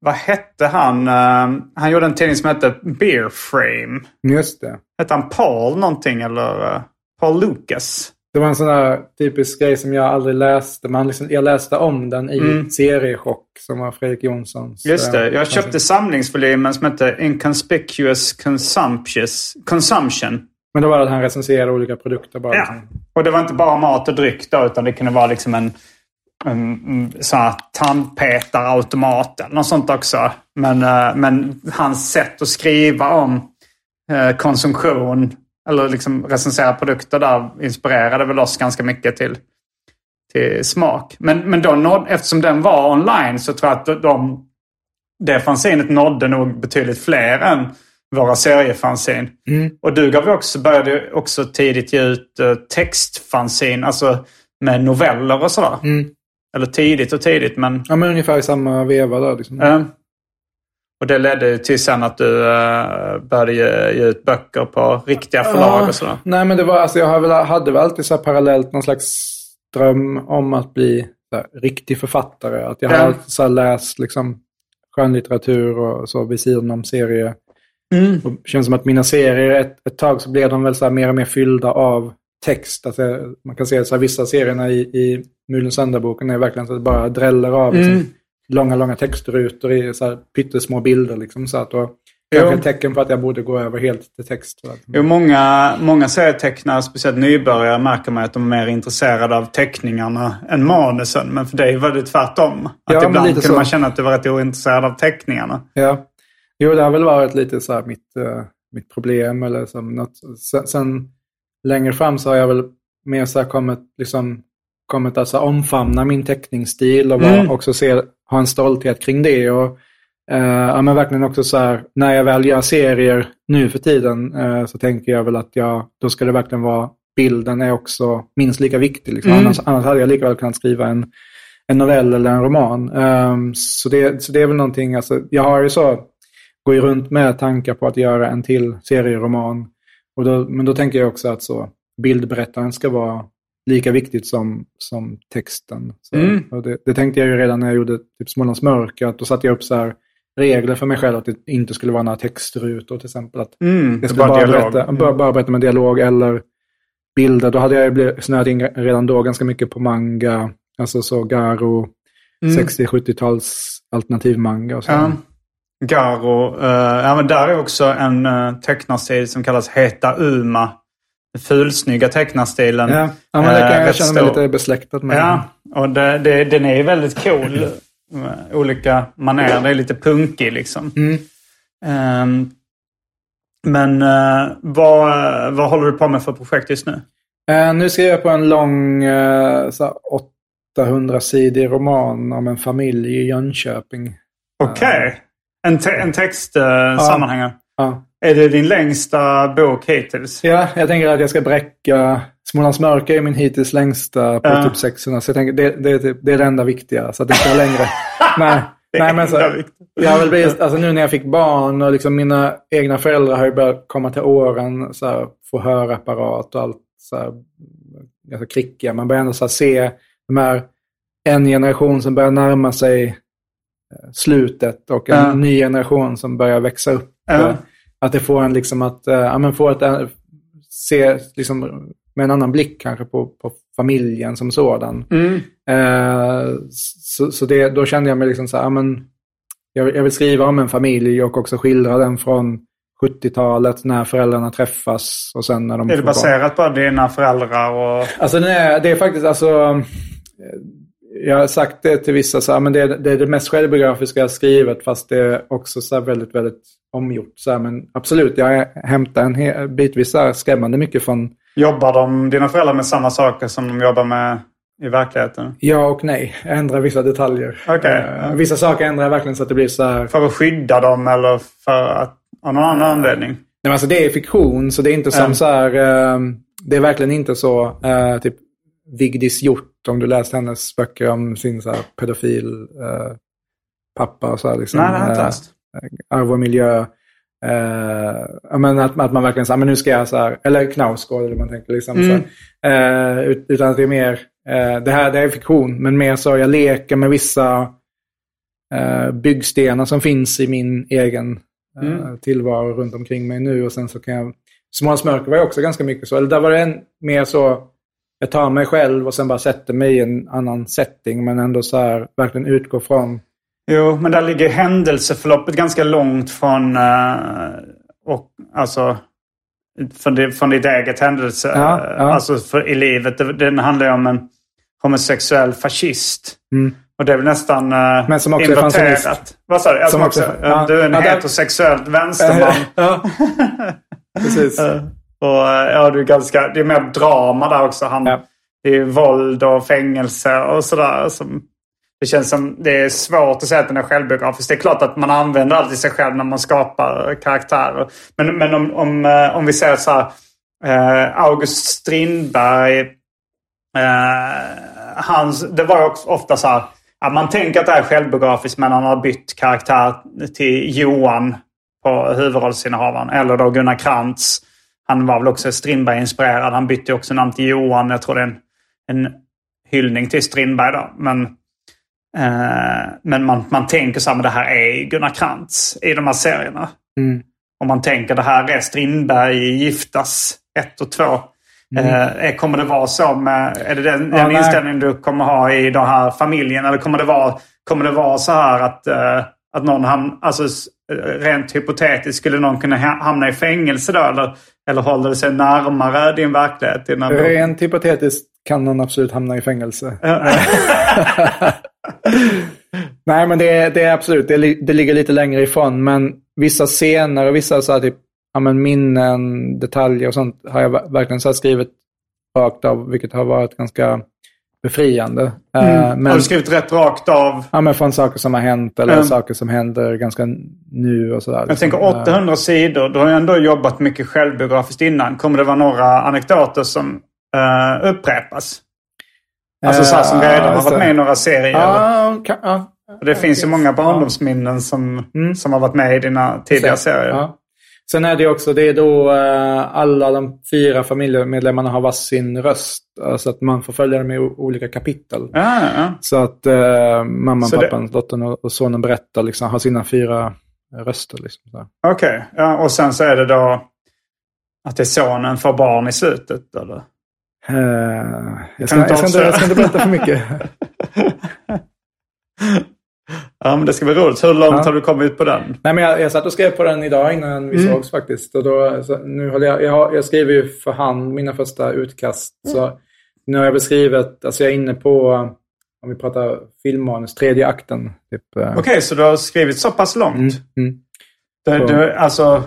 vad hette han? Eh, han gjorde en tidning som hette Beer Frame. Just det. Hette han Paul någonting eller? eh, Paul Lucas? Det var en sån där typisk grej som jag aldrig läste. Men liksom, jag läste om den i Mm. Seriechock som var Fredrik Jonssons. Just det. eh, Jag köpte samlingsvolymen som hette Inconspicuous Consumption. Men då var det att han recenserade olika produkter bara. Ja. liksom. Och det var inte bara mat och dryck då, utan det kunde vara liksom en, en, en sån här tandpetarautomat eller något sånt också. Men, eh, men hans sätt att skriva om eh, konsumtion eller liksom recensera produkter där inspirerade väl oss ganska mycket till, till smak. Men, men då nåd, eftersom den var online så tror jag att de, det fanzinet nådde nog betydligt fler än våra seriefanzin. Och du gav också, började också tidigt ge ut uh, textfanzin, alltså med noveller och sådär. Eller tidigt och tidigt, men... Ja, men ungefär i samma veva då. Liksom. eh, och det ledde ju till sen att du uh, började ge, ge ut böcker på riktiga förlag och sådär. Nej, men det var, alltså, jag har väl, hade väl alltid så här parallellt någon slags dröm om att bli här, riktig författare. Att jag har Ja. alltid så läst liksom, skönlitteratur och så vid sidan om serier. Mm. Och det känns som att mina serier, ett, ett tag så blev de väl så här, mer och mer fyllda av text. Alltså, man kan se att så här, vissa serierna i, i Mulens söndagsboken är verkligen så att det bara dräller av. Liksom, Mm. Långa, långa textrutor i så här, pyttesmå bilder. Liksom, så att, och, kanske ett tecken på att jag borde gå över helt till text. Jo, många, många serietecknare, speciellt nybörjare, märker man att de är mer intresserade av teckningarna än manusen. Men för dig var det tvärtom. Att Ja, ibland kunde så. man känna att du var rätt ointresserad av teckningarna. Ja. Jo, det har väl varit lite så mitt, eh, mitt problem. Eller som något. Sen, sen längre fram så har jag väl mer så kommit, liksom, kommit att så här omfamna min teckningsstil och Mm. också se, ha en stolthet kring det. Och, eh, ja, men verkligen också så här, när jag väl gör serier nu för tiden eh, så tänker jag väl att jag, då ska det verkligen vara, bilden är också minst lika viktig. Liksom. Mm. Annars, annars hade jag lika väl kunnat skriva en, en novell eller en roman. Ehm, så, det, så det är väl någonting, alltså, jag har ju så, går ju runt med tankar på att göra en till serieroman. Och då, men då tänker jag också att så, bildberättaren ska vara lika viktigt som, som texten. Så, Mm. det, det tänkte jag ju redan när jag gjorde typ Smålands mörker, att då satte jag upp så här regler för mig själv att det inte skulle vara några textrutor till exempel. Att Mm, jag det skulle var bara, dialog. berätta, bara, bara berätta med dialog eller bilder. Då hade jag snöat in redan då ganska mycket på manga. Alltså så Garo, Mm. 60-70-tals alternativmanga och så. Ja. Garo. eh, ja, men där är också en uh, tecknarstil som kallas Heta Uma. Fulsnygga tecknarstilen. Ja, ja men det kan Eh, jag känna mig lite besläktad med. Ja, och det, det, den är ju väldigt cool. med Olika manér. Det är lite punkig liksom. Mm. Ehm, men eh, vad, vad håller du på med för projekt just nu? Eh, nu skriver jag på en lång eh, här 800-sidig roman om en familj i Jönköping. Okej. En, te- en text uh, sammanhängare. Ja. Är det din längsta bok hittills? Ja, jag tänker att jag ska bräcka Smålands mörker är min hittills längsta på Ja. typ 600. Så jag tänker det, det, är typ- det är det enda viktiga. Så att det inte är längre. nej, Det nej, men så, viktiga. jag väl blivit, alltså nu när jag fick barn och liksom mina egna föräldrar har ju börjat komma till åren. Så här, få hörapparat och allt. Så här, ganska krickiga. Man börjar ändå så här, se de här, en generation som börjar närma sig eh, slutet och en Ja. ny generation som börjar växa upp. Ja. Att det får en liksom att, eh, ja men få ett, eh, se liksom med en annan blick kanske på, på familjen som sådan. Mm. Eh, så så det, då kände jag mig liksom så här, ja, men jag, vill- jag vill skriva om en familj och också skildra den från 70-talet när föräldrarna träffas och sen när de Är det får barn. baserat på dina föräldrar? Och... Alltså det är, det är faktiskt alltså... Jag har sagt det till vissa, så här, men det det är det mest självbiografiska jag skrivit fast det är också så väldigt, väldigt omgjort. Så här, men absolut, jag hämtar en he- bitvis så här skrämmande mycket från Jobbar de, dina föräldrar med samma saker som de jobbar med i verkligheten? ja och nej. Jag ändrar vissa detaljer. Okej. Eh, Vissa saker ändrar jag verkligen så att det blir så här... För att skydda dem eller för att, av någon annan anledning? Nej, men alltså det är fiktion, så det är inte som Mm. så här... eh, det är verkligen inte så, eh, typ Vigdis Hjort, om du läst hennes böcker om sin så här, pedofil eh, pappa och så här, liksom. Nej, det har jag inte eh, läst. arv och miljö. Eh, men att, att man verkligen säger, men nu ska jag så här, eller Knausgård eller man tänker. Liksom, Mm. så här. Eh, ut- utan att det är mer, eh, det här det är fiktion, men mer så jag leker med vissa eh, byggstenar som finns i min egen eh, Mm. tillvaro runt omkring mig nu. Och sen så kan jag, Smålands mörker var ju också ganska mycket så, eller där var det en, mer så, jag tar mig själv och sen bara sätter mig i en annan setting, men ändå så här, verkligen utgår från Jo, men där ligger händelseförloppet ganska långt från, eh, och, alltså, från, det, från ditt eget händelse. Ja, eh, ja. Alltså för, i livet. Det- Den handlar ju om en homosexuell fascist. Mm. Och det är väl nästan uh, Men som också fanzonist. Vad sa du? Som också- också, ja. Du är en Ja, heterosexuell vänsterman. ja, precis. Och eh, ja, du är ganska, det är mer drama där också. Han, Ja. Det är våld och fängelse och sådär. Som, det känns som det är svårt att säga att den är självbiografisk. Det är klart att man använder alltid sig själv när man skapar karaktärer. Men, men om, om, eh, om vi säger så här. Eh, August Strindberg. Eh, hans, det var ju ofta så här. Att man tänker att det är självbiografiskt men han har bytt karaktär till Johan på huvudrollsinnehavaren. Eller då Gunnar Krantz. Han var väl också Strindberg-inspirerad. Han bytte också namn till Johan. Jag tror det är en, en hyllning till Strindberg då. Men, eh, men man, man tänker så här, men det här är Gunnar Krantz i de här serierna. Mm. Och man tänker det här är Strindberg i Giftas 1 och 2. Eh, kommer det vara så med, är det den, Mm. Ja, den inställningen du kommer ha i den här familjen? Eller kommer det vara, kommer det vara så här att, eh, att någon ham, alltså s- rent hypotetiskt skulle någon kunna ha- hamna i fängelse då? Eller, eller håller det sig närmare din verklighet? Innan Rent hypotetiskt kan någon absolut hamna i fängelse. Nej, men det, är- det är absolut, det, det ligger lite längre ifrån. Men vissa scener och vissa så här, typ, ja, men minnen, detaljer och sånt har jag ver- verkligen så skrivit rakt av, vilket har varit ganska befriande. Eh, Mm. men, Har du skrivit rätt rakt av? ja, men från saker som har hänt eller Mm. saker som händer ganska nu och sådär. Jag tänker 800 sidor. Du har ju ändå jobbat mycket självbiografiskt innan. Kommer det vara några anekdoter som eh, upprepas? Alltså så som Eh, redan har varit det. med i några serier. Ja, ja. Och det finns ju många barndomsminnen som, som har varit med i dina tidigare serier. Sen är det också, det är då eh, alla de fyra familjemedlemmarna har varsin röst. Så att man får följa dem i olika kapitel. Ja, ja. Så att eh, mamman, Så det- pappan, dottern och, sonen berättar, liksom, har sina fyra röster. Liksom. Okej, ja, och sen så är det då att det är sonen får barn i slutet? Eller? Eh, jag, ska, jag, ska inte, jag ska inte berätta för mycket. Ja, men det ska bli roligt. Hur långt Ja. har du kommit på den? Nej, men jag, jag satt och skrev på den idag innan vi Mm. sågs faktiskt. Och då, nu håller jag, jag, jag skriver ju för hand mina första utkast. Så nu har jag beskrivit, alltså jag är inne på, om vi pratar filmmanus, tredje akten. Typ, eh, Okej, så du har skrivit så pass långt? Mm, mm. Du, du, alltså...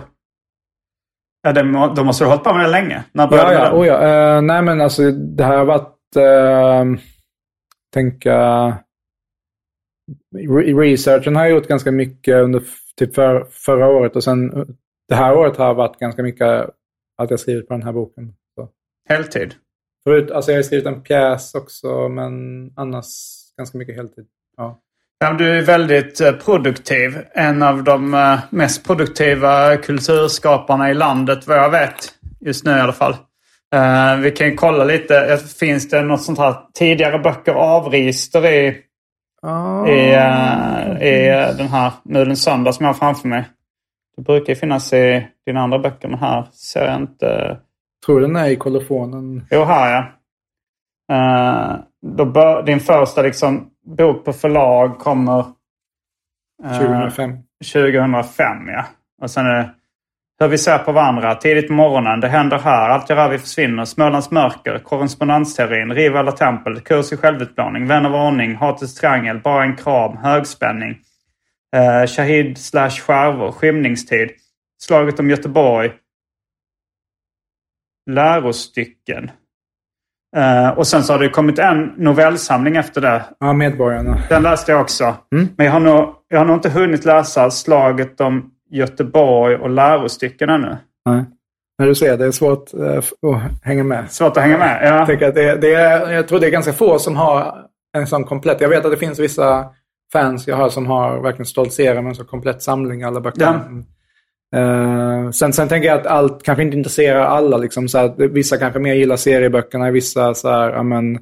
Ja, det, då måste du ha hållit på med det länge. När började Ja, ja, oh, ja. Eh, nej men alltså det här har varit, uh, tänka, researchen har jag gjort ganska mycket under typ för, förra året och sen det här året har varit ganska mycket att jag skrivit på den här boken. Så. Heltid? Förut, alltså jag har skrivit en pjäs också, men annars ganska mycket heltid. Ja. Du är väldigt eh, produktiv. En av de eh, mest produktiva kulturskaparna i landet vad jag vet. Just nu i alla fall. Uh, vi kan kolla lite. Finns det något sånt här tidigare böcker avregister i, oh. i, uh, i den här Mulens söndag som jag har framför mig? Det brukar ju finnas i dina andra böcker men här ser jag inte. Tror den är i kolofonen. Jo, här ja. Uh, då bör, din första liksom, bok på förlag kommer... 2005. 2005 ja. Och sen är det hur vi ser på varandra, tidigt på morgonen, det händer här, allt jag rör vi försvinner, Smålands mörker, korrespondensteorin, riv alla tempel, kurs i självutplåning, vän av ordning, hatets triangel, bara en kram, högspänning, eh, Shahid slash skärvor, skymningstid, slaget om Göteborg, lärostycken. Uh, och sen så har det kommit en novellsamling efter det. Ja, Medborgarna. Den läste jag också. Mm. Men jag har, nog, jag har nog inte hunnit läsa Slaget om Göteborg och lärostycken ännu. Nej. Men du ser, det är svårt uh, att hänga med. Svårt att hänga med, ja. Jag, att det, det är, jag tror det är ganska få som har en sån komplett. Jag vet att det finns vissa fans jag har som har verkligen stoltserat med en så komplett samling alla böcker. Ja. Uh, sen, sen tänker jag att allt kanske inte intresserar alla. Liksom, så här, vissa kanske mer gillar serieböckerna, vissa så här, amen,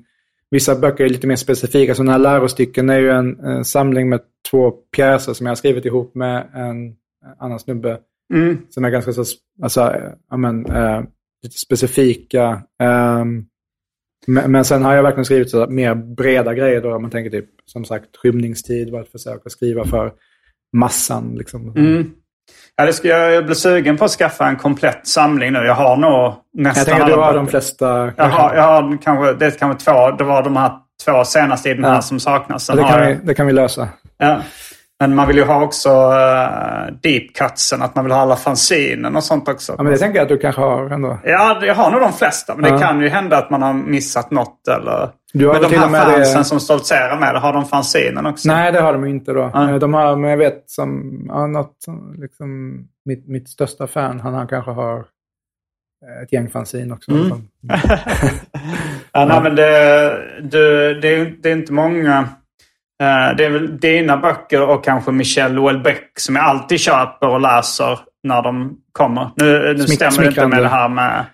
Vissa böcker är lite mer specifika. Så den här lärostycken är ju en, en samling med två pjäser som jag har skrivit ihop med en annan snubbe. Mm. Som är ganska så, alltså, amen, uh, lite specifika. Um, men, men, sen har jag verkligen skrivit så mer breda grejer då. Om man tänker typ, som sagt, skymningstid var ett försök att skriva för massan. Liksom. Mm. Ja, det ska, jag, jag blir sugen på att skaffa en komplett samling nu. Jag har nog nästan Jag tänker du har de flesta. Jag har, jag har kanske, det är kanske två. Det var de här två senaste i den här som saknas. det, kan vi, det kan vi lösa. Ja. Men man vill ju ha också uh, deep cutsen, att man vill ha alla fanzinen och sånt också. Ja, men det tänker jag att du kanske har ändå. Ja, jag har nog de flesta. Men ja. det kan ju hända att man har missat något eller... Du har men de här fansen det... som stoltserar med det, har de fanzinen också? Nej, det har de inte då. Ja. De har, men jag vet som, ja, något, liksom, mitt, mitt största fan, han, han kanske har eh, ett gäng fanzin också. Mm. ja, nej, men det, det, det, det är inte många det är väl dina böcker och kanske Michel Houellebecq som jag alltid köper och läser när de kommer. Nu, nu stämmer det inte med det här med,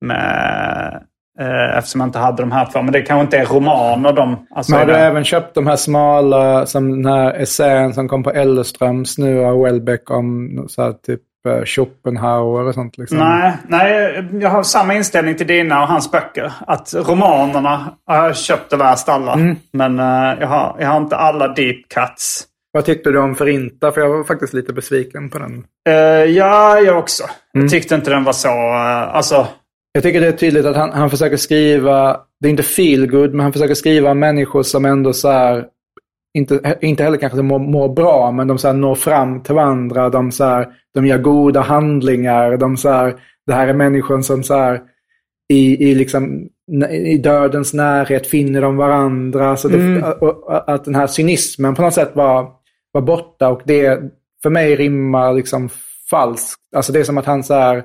med eh, eftersom jag inte hade de här två. Men det kanske inte är romaner de... Alltså men har du även köpt de här smala, som den här essän som kom på Elleströms nu av Houellebecq om så här, typ Eh, Schopenhauer och sånt? Liksom. Nej, nej, jag har samma inställning till dina och hans böcker. Att romanerna har jag köpt och läst alla. Mm. Men uh, jag, har, jag har inte alla deep cuts. Vad tyckte du om Förinta? För jag var faktiskt lite besviken på den. Uh, ja, jag också. Mm. Jag tyckte inte den var så... Uh, alltså... Jag tycker det är tydligt att han, han försöker skriva, det är inte feel good, men han försöker skriva människor som ändå så här, inte, inte heller kanske mår, mår bra, men de så här, når fram till varandra. De, så här, de gör goda handlingar. De, så här, det här är människor som så här, i, i, liksom, i dödens närhet finner de varandra. Så det, mm. och, att den här cynismen på något sätt var, var borta. Och det för mig rimmar liksom falskt. Alltså det är som att han så här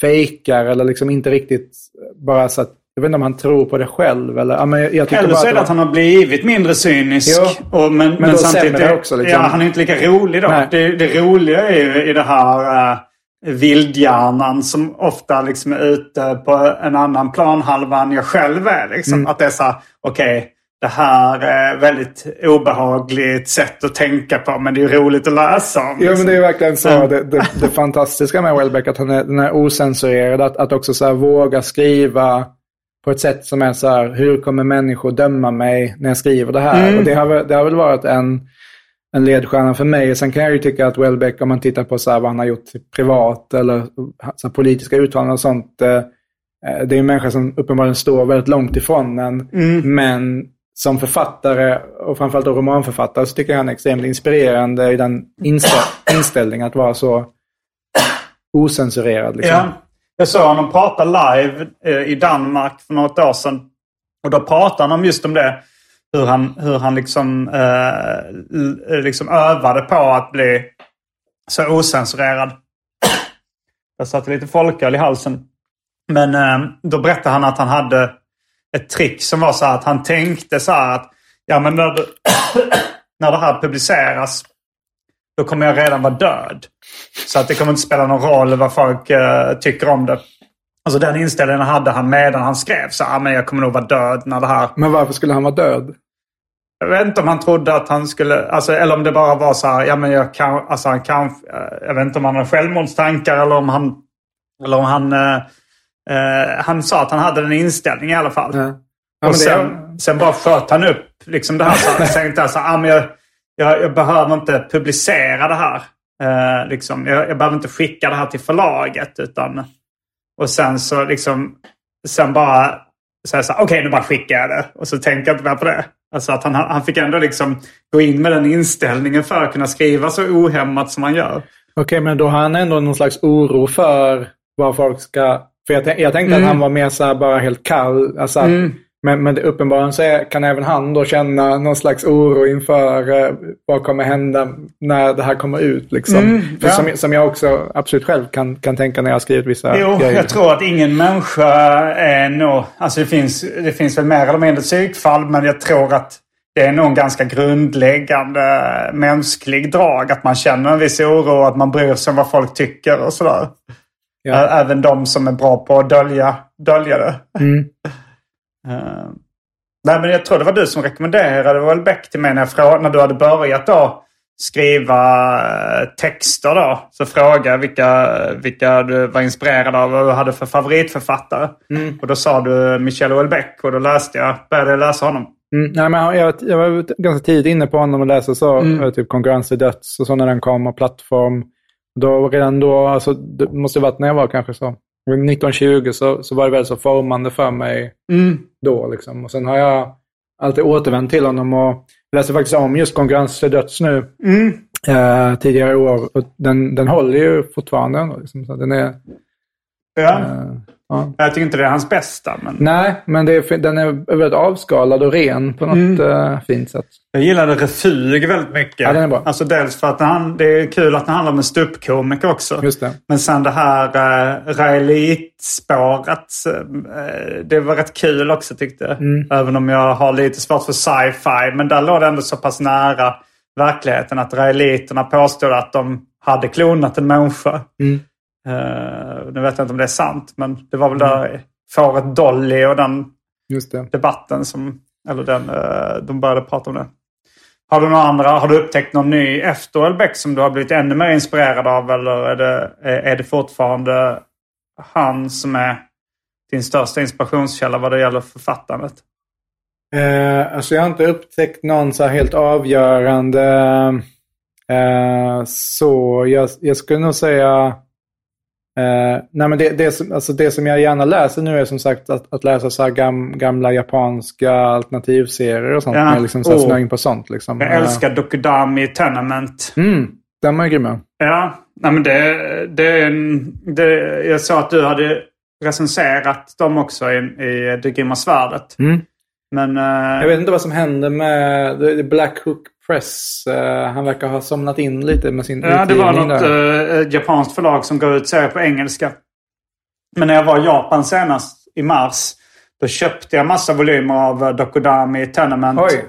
fejkar eller liksom inte riktigt bara så att jag vet inte om han tror på det själv. Eller, ja, men jag eller så är det att han har blivit mindre cynisk. Jo, och, men, men, men samtidigt, också. Liksom. Ja, han är inte lika rolig då. Det, det, roliga är ju i det här uh, vildhjärnan som ofta liksom är ute på en annan planhalva än jag själv är. Liksom. Mm. Att det är så okej. Okay, det här är väldigt obehagligt sätt att tänka på men det är roligt att läsa om. Liksom. Ja men det är verkligen så. Mm. Det, det, det, fantastiska med Welbeck att han är, den är osensurerad. Att, att också så våga skriva på ett sätt som är så här, hur kommer människor döma mig när jag skriver det här? Mm. Och det, har, det har väl varit en, en ledstjärna för mig. Sen kan jag ju tycka att Welbeck, om man tittar på så här, vad han har gjort privat eller så politiska uttalanden och sånt. Eh, eh, det är en människa som uppenbarligen står väldigt långt ifrån en. Mm. Men som författare och framförallt romanförfattare så tycker jag han är extremt inspirerande i den inställ inställningen att vara så osensurerad. Liksom. Ja. Jag såg honom prata live eh, i Danmark för något år sedan. Och då pratade han om just om det. Hur han, hur han liksom, eh, eh, liksom övade på att bli så osensurerad. Jag satte lite folköl i halsen. Men eh, då berättade han att han hade ett trick som var så här att han tänkte så här att ja men när, när det här publiceras då kommer jag redan vara död. Så att det kommer inte spela någon roll vad folk eh, tycker om det. Alltså den inställningen hade han medan han skrev. Så ah, men jag kommer nog vara död när det här... Men varför skulle han vara död? Jag vet inte om han trodde att han skulle... Alltså, eller om det bara var så här, ja men jag kan... Alltså han kan... eh, Jag vet inte om han har självmordstankar eller om han... Eller om han... Eh, eh, han sa att han hade den inställningen i alla fall. Ja. Ja, och sen, sen bara sköt han upp liksom det här. Så tänkte jag så här, ah, men jag, jag, jag behöver inte publicera det här. Eh, liksom, jag, jag behöver inte skicka det här till förlaget. Utan, och sen så liksom, sen bara säga så okej nu bara skickar jag det. Och så tänker jag inte mer på det. Alltså att han, han fick ändå liksom gå in med den inställningen för att kunna skriva så ohämmat som han gör. Okej, men då har han ändå någon slags oro för vad folk ska... För jag, jag tänkte Mm. att han var mer så bara helt kall. Alltså att, Men, men det, uppenbarligen så är, kan även han då känna någon slags oro inför eh, vad kommer hända när det här kommer ut. Liksom. Mm, ja. som, som jag också absolut själv kan, kan tänka när jag har skrivit vissa Jo, grejer. jag tror att ingen människa är nog... Alltså det finns, det finns väl mer eller mindre psykfall, men jag tror att det är nog en ganska grundläggande mänsklig drag. Att man känner en viss oro och att man bryr sig om vad folk tycker och sådär. Ja. Även de som är bra på att dölja, dölja det. Mm. Eh, nej, men jag tror det var du som rekommenderade Welbeck till mig när, jag när du hade börjat då skriva eh, texter då. Så frågade jag vilka, vilka du var inspirerad av och hade för favoritförfattare. Och då sa du Michel Houellebecq och då läste jag, började jag läsa honom. Mm, nej, men jag, jag var ganska tidigt inne på honom och läste så, Mm. typ konkurrens till döds och så när den kom och plattform. Då, redan då, alltså, det måste ha varit när jag var kanske så 1920 så, så var det väl så formande för mig då. Liksom. Och sen har jag alltid återvänt till honom och läste faktiskt om just konkurrens till döds nu eh, tidigare i år. Och den, den håller ju fortfarande. Liksom, så den är, Ja. eh, ja. Jag tycker inte det är hans bästa, men Nej, men är, den är väldigt avskalad och ren på något eh, fint sätt. jag gillade Refug väldigt mycket. Ja, den är bra. Alltså dels för att han, det är kul att den handlar om en ståuppkomiker också. Just det. Men sen det här uh, Raelit-spåret. eh, det var rätt kul också tyckte jag. Mm. Även om jag har lite svårt för sci-fi. Men där låg det ändå så pass nära verkligheten att Raeliterna påstod att de hade klonat en människa. Mm. Eh, nu vet jag inte om det är sant. Men det var väl där fåret Dolly och den debatten som... Eller den, eh, de började prata om det. Har du några andra? Har du upptäckt någon ny efter Houellebecq som du har blivit ännu mer inspirerad av? Eller är det, är det fortfarande han som är din största inspirationskälla vad det gäller författandet? Eh, alltså jag har inte upptäckt någon så helt avgörande. Eh, så jag, jag skulle nog säga. Eh, nej men det, det, som, alltså det som jag gärna läser nu är som sagt att, att läsa så gam, gamla japanska alternativserier och sånt. Ja. Jag liksom så här Oh. på sånt. Liksom. Jag älskar Dokudami Tenement. Eh, mm, de är grymma. Ja, nej men det, det. Det, jag sa att du hade recenserat dem också i, i Det grymma svärdet. Mm. Men... eh, Jag vet inte vad som händer med Black Hook Press. Eh, han verkar ha somnat in lite med sin Ja, det var något där. eh, japanskt förlag som gav ut serier på engelska. Men när jag var i Japan senast i mars. Då köpte jag massa volymer av Dokudami Tenement. Oj.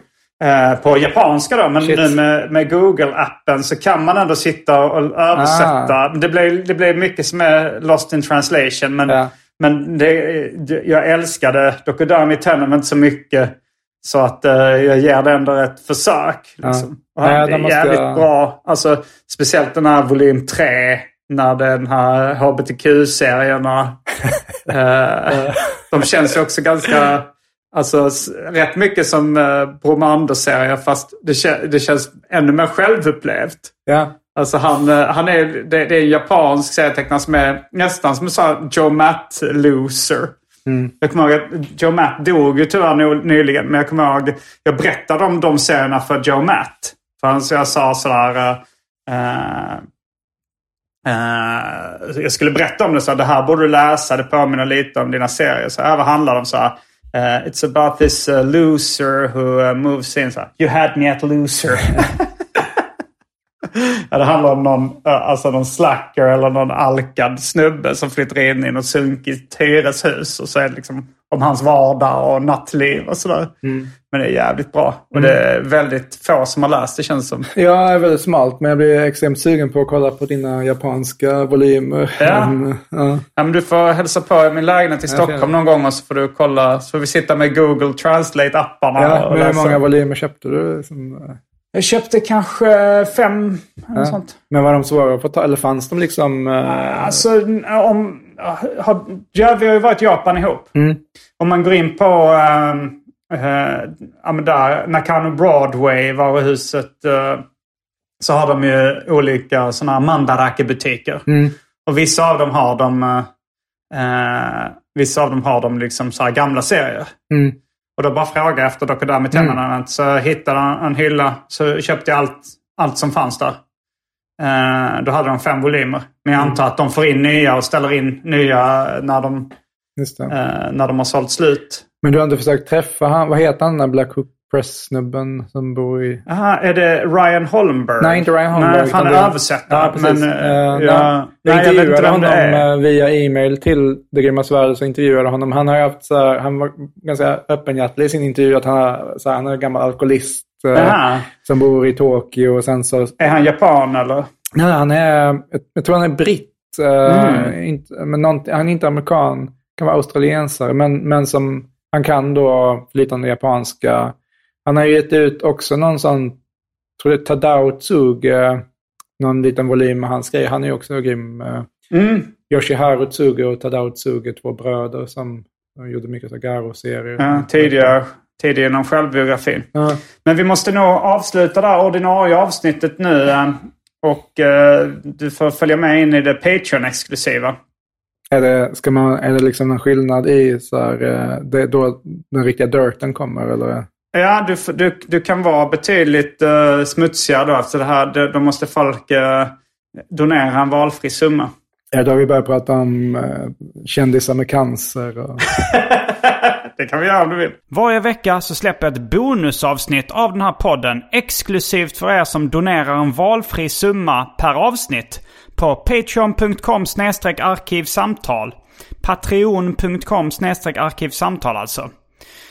På japanska då. Men Shit. nu med, med Google-appen så kan man ändå sitta och översätta. Ah. Det, blir, det blir mycket som är lost in translation. Men, Ja. Men det, det, jag älskade Dokudami Tenement så mycket. Så att eh, jag ger det ändå ett försök. Liksom. Ja, det då är måste jävligt bra. Alltså, speciellt den här volym 3. När den här hbtq-serierna. eh, de känns ju också ganska... Alltså rätt mycket som eh, Bromander-serier fast det, det känns ännu mer självupplevt. Ja. Alltså han, eh, han är, det, det är en japansk serietecknare som är nästan som en Joe Matt-loser. Jag kommer ihåg att Joe Matt dog ju tyvärr ny- nyligen. Men jag kommer ihåg, jag berättade om de serierna för Joe Matt. För han, så jag sa sådär... eh, eh, jag skulle berätta om det så här, det här borde du läsa. Det påminner lite om dina serier. Så här, vad handlar det om? Så här, eh, It's about this uh, loser who uh, moves in. Så här, you had me at loser. Ja, det handlar om någon, alltså någon slacker eller någon alkad snubbe som flyttar in i något sunkigt hyreshus. Och så är det liksom om hans vardag och nattliv och sådär. Men det är jävligt bra. Och det är väldigt få som har läst det känns som. Ja, det är väldigt smalt, men jag blir extremt sugen på att kolla på dina japanska volymer. Ja. Men, ja. Ja, men du får hälsa på i min lägenhet i Stockholm någon gång och så får du kolla. Så får vi sitta med Google Translate-apparna Ja, hur läsa. många volymer köpte du? Som, eh, Jag köpte kanske fem. Eller ja. sånt. Men var de svåra att få ta? Eller fanns de liksom... eh, Alltså, om... Har, ja, vi har ju varit i Japan ihop. Mm. Om man går in på... ja, men där, Nakano Broadway, varuhuset. eh, så har de ju olika sådana här mandarake-butiker. Mm. Och vissa av dem har de... eh, vissa av dem har de liksom så här gamla serier. Mm. Och då bara frågade jag efter Dokudami Tennanen. Så jag hittade en, en hylla. Så köpte jag allt, allt som fanns där. Eh, då hade de fem volymer. Men jag antar att de får in nya och ställer in nya när de, eh, när de har sålt slut. Men du har inte försökt träffa han? Vad heter han den där Black Hook Press-snubben som bor i... Aha, är det Ryan Holmberg? Nej, inte Ryan Holmberg. Nej, han är översättare. Ja, precis. men, eh, Eh, jag, Jag jag vet intervjuade det honom är. eh, via e-mail till Det Grymma Svärdet. Så intervjuade honom. Han har haft så här, han var ganska öppenhjärtig i sin intervju. Att han, har, så här, han är en gammal alkoholist Aha. som bor i Tokyo. Och sen så... Är han japan eller? Nej, han är, jag, jag tror han är britt. Mm. inte, men nånt- han är inte amerikan. Kan vara australiensare. Men, men som han kan då flytande japanska. Han har ju gett ut också någon sån, tror det är Tadao Tsuge, någon liten volym med hans grejer. Han är ju också grym. eh, Mm. Yoshiharu Tsuge och Tadao Tsuge, två bröder som gjorde mycket så Garo-serier. Ja, tidigare, tidigare inom självbiografin. Ja. Men vi måste nog avsluta det här ordinarie avsnittet nu. eh, Och eh, du får följa med in i det Patreon-exklusiva. Är det, ska man, är det liksom en skillnad i så här, eh, det är då den riktiga dirten kommer? Eller? Ja, du, du, du kan vara betydligt uh, smutsigare då efter det här. Då måste folk eh, donera en valfri summa. Ja, då har vi börjat prata om uh, kändisar med cancer. Och... Det kan vi göra om du vill. Varje vecka så släpper jag ett bonusavsnitt av den här podden exklusivt för er som donerar en valfri summa per avsnitt på patreon.com arkivsamtal. Patreon.com arkivsamtal alltså.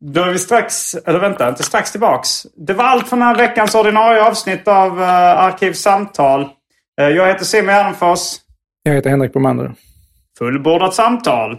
Då är vi strax, eller vänta, inte strax tillbaks. Det var allt för den här veckans ordinarie avsnitt av uh, Arkivsamtal. Eh, jag heter Simon Gärdenfors. Jag heter Henrik Bromander. Fullbordat samtal.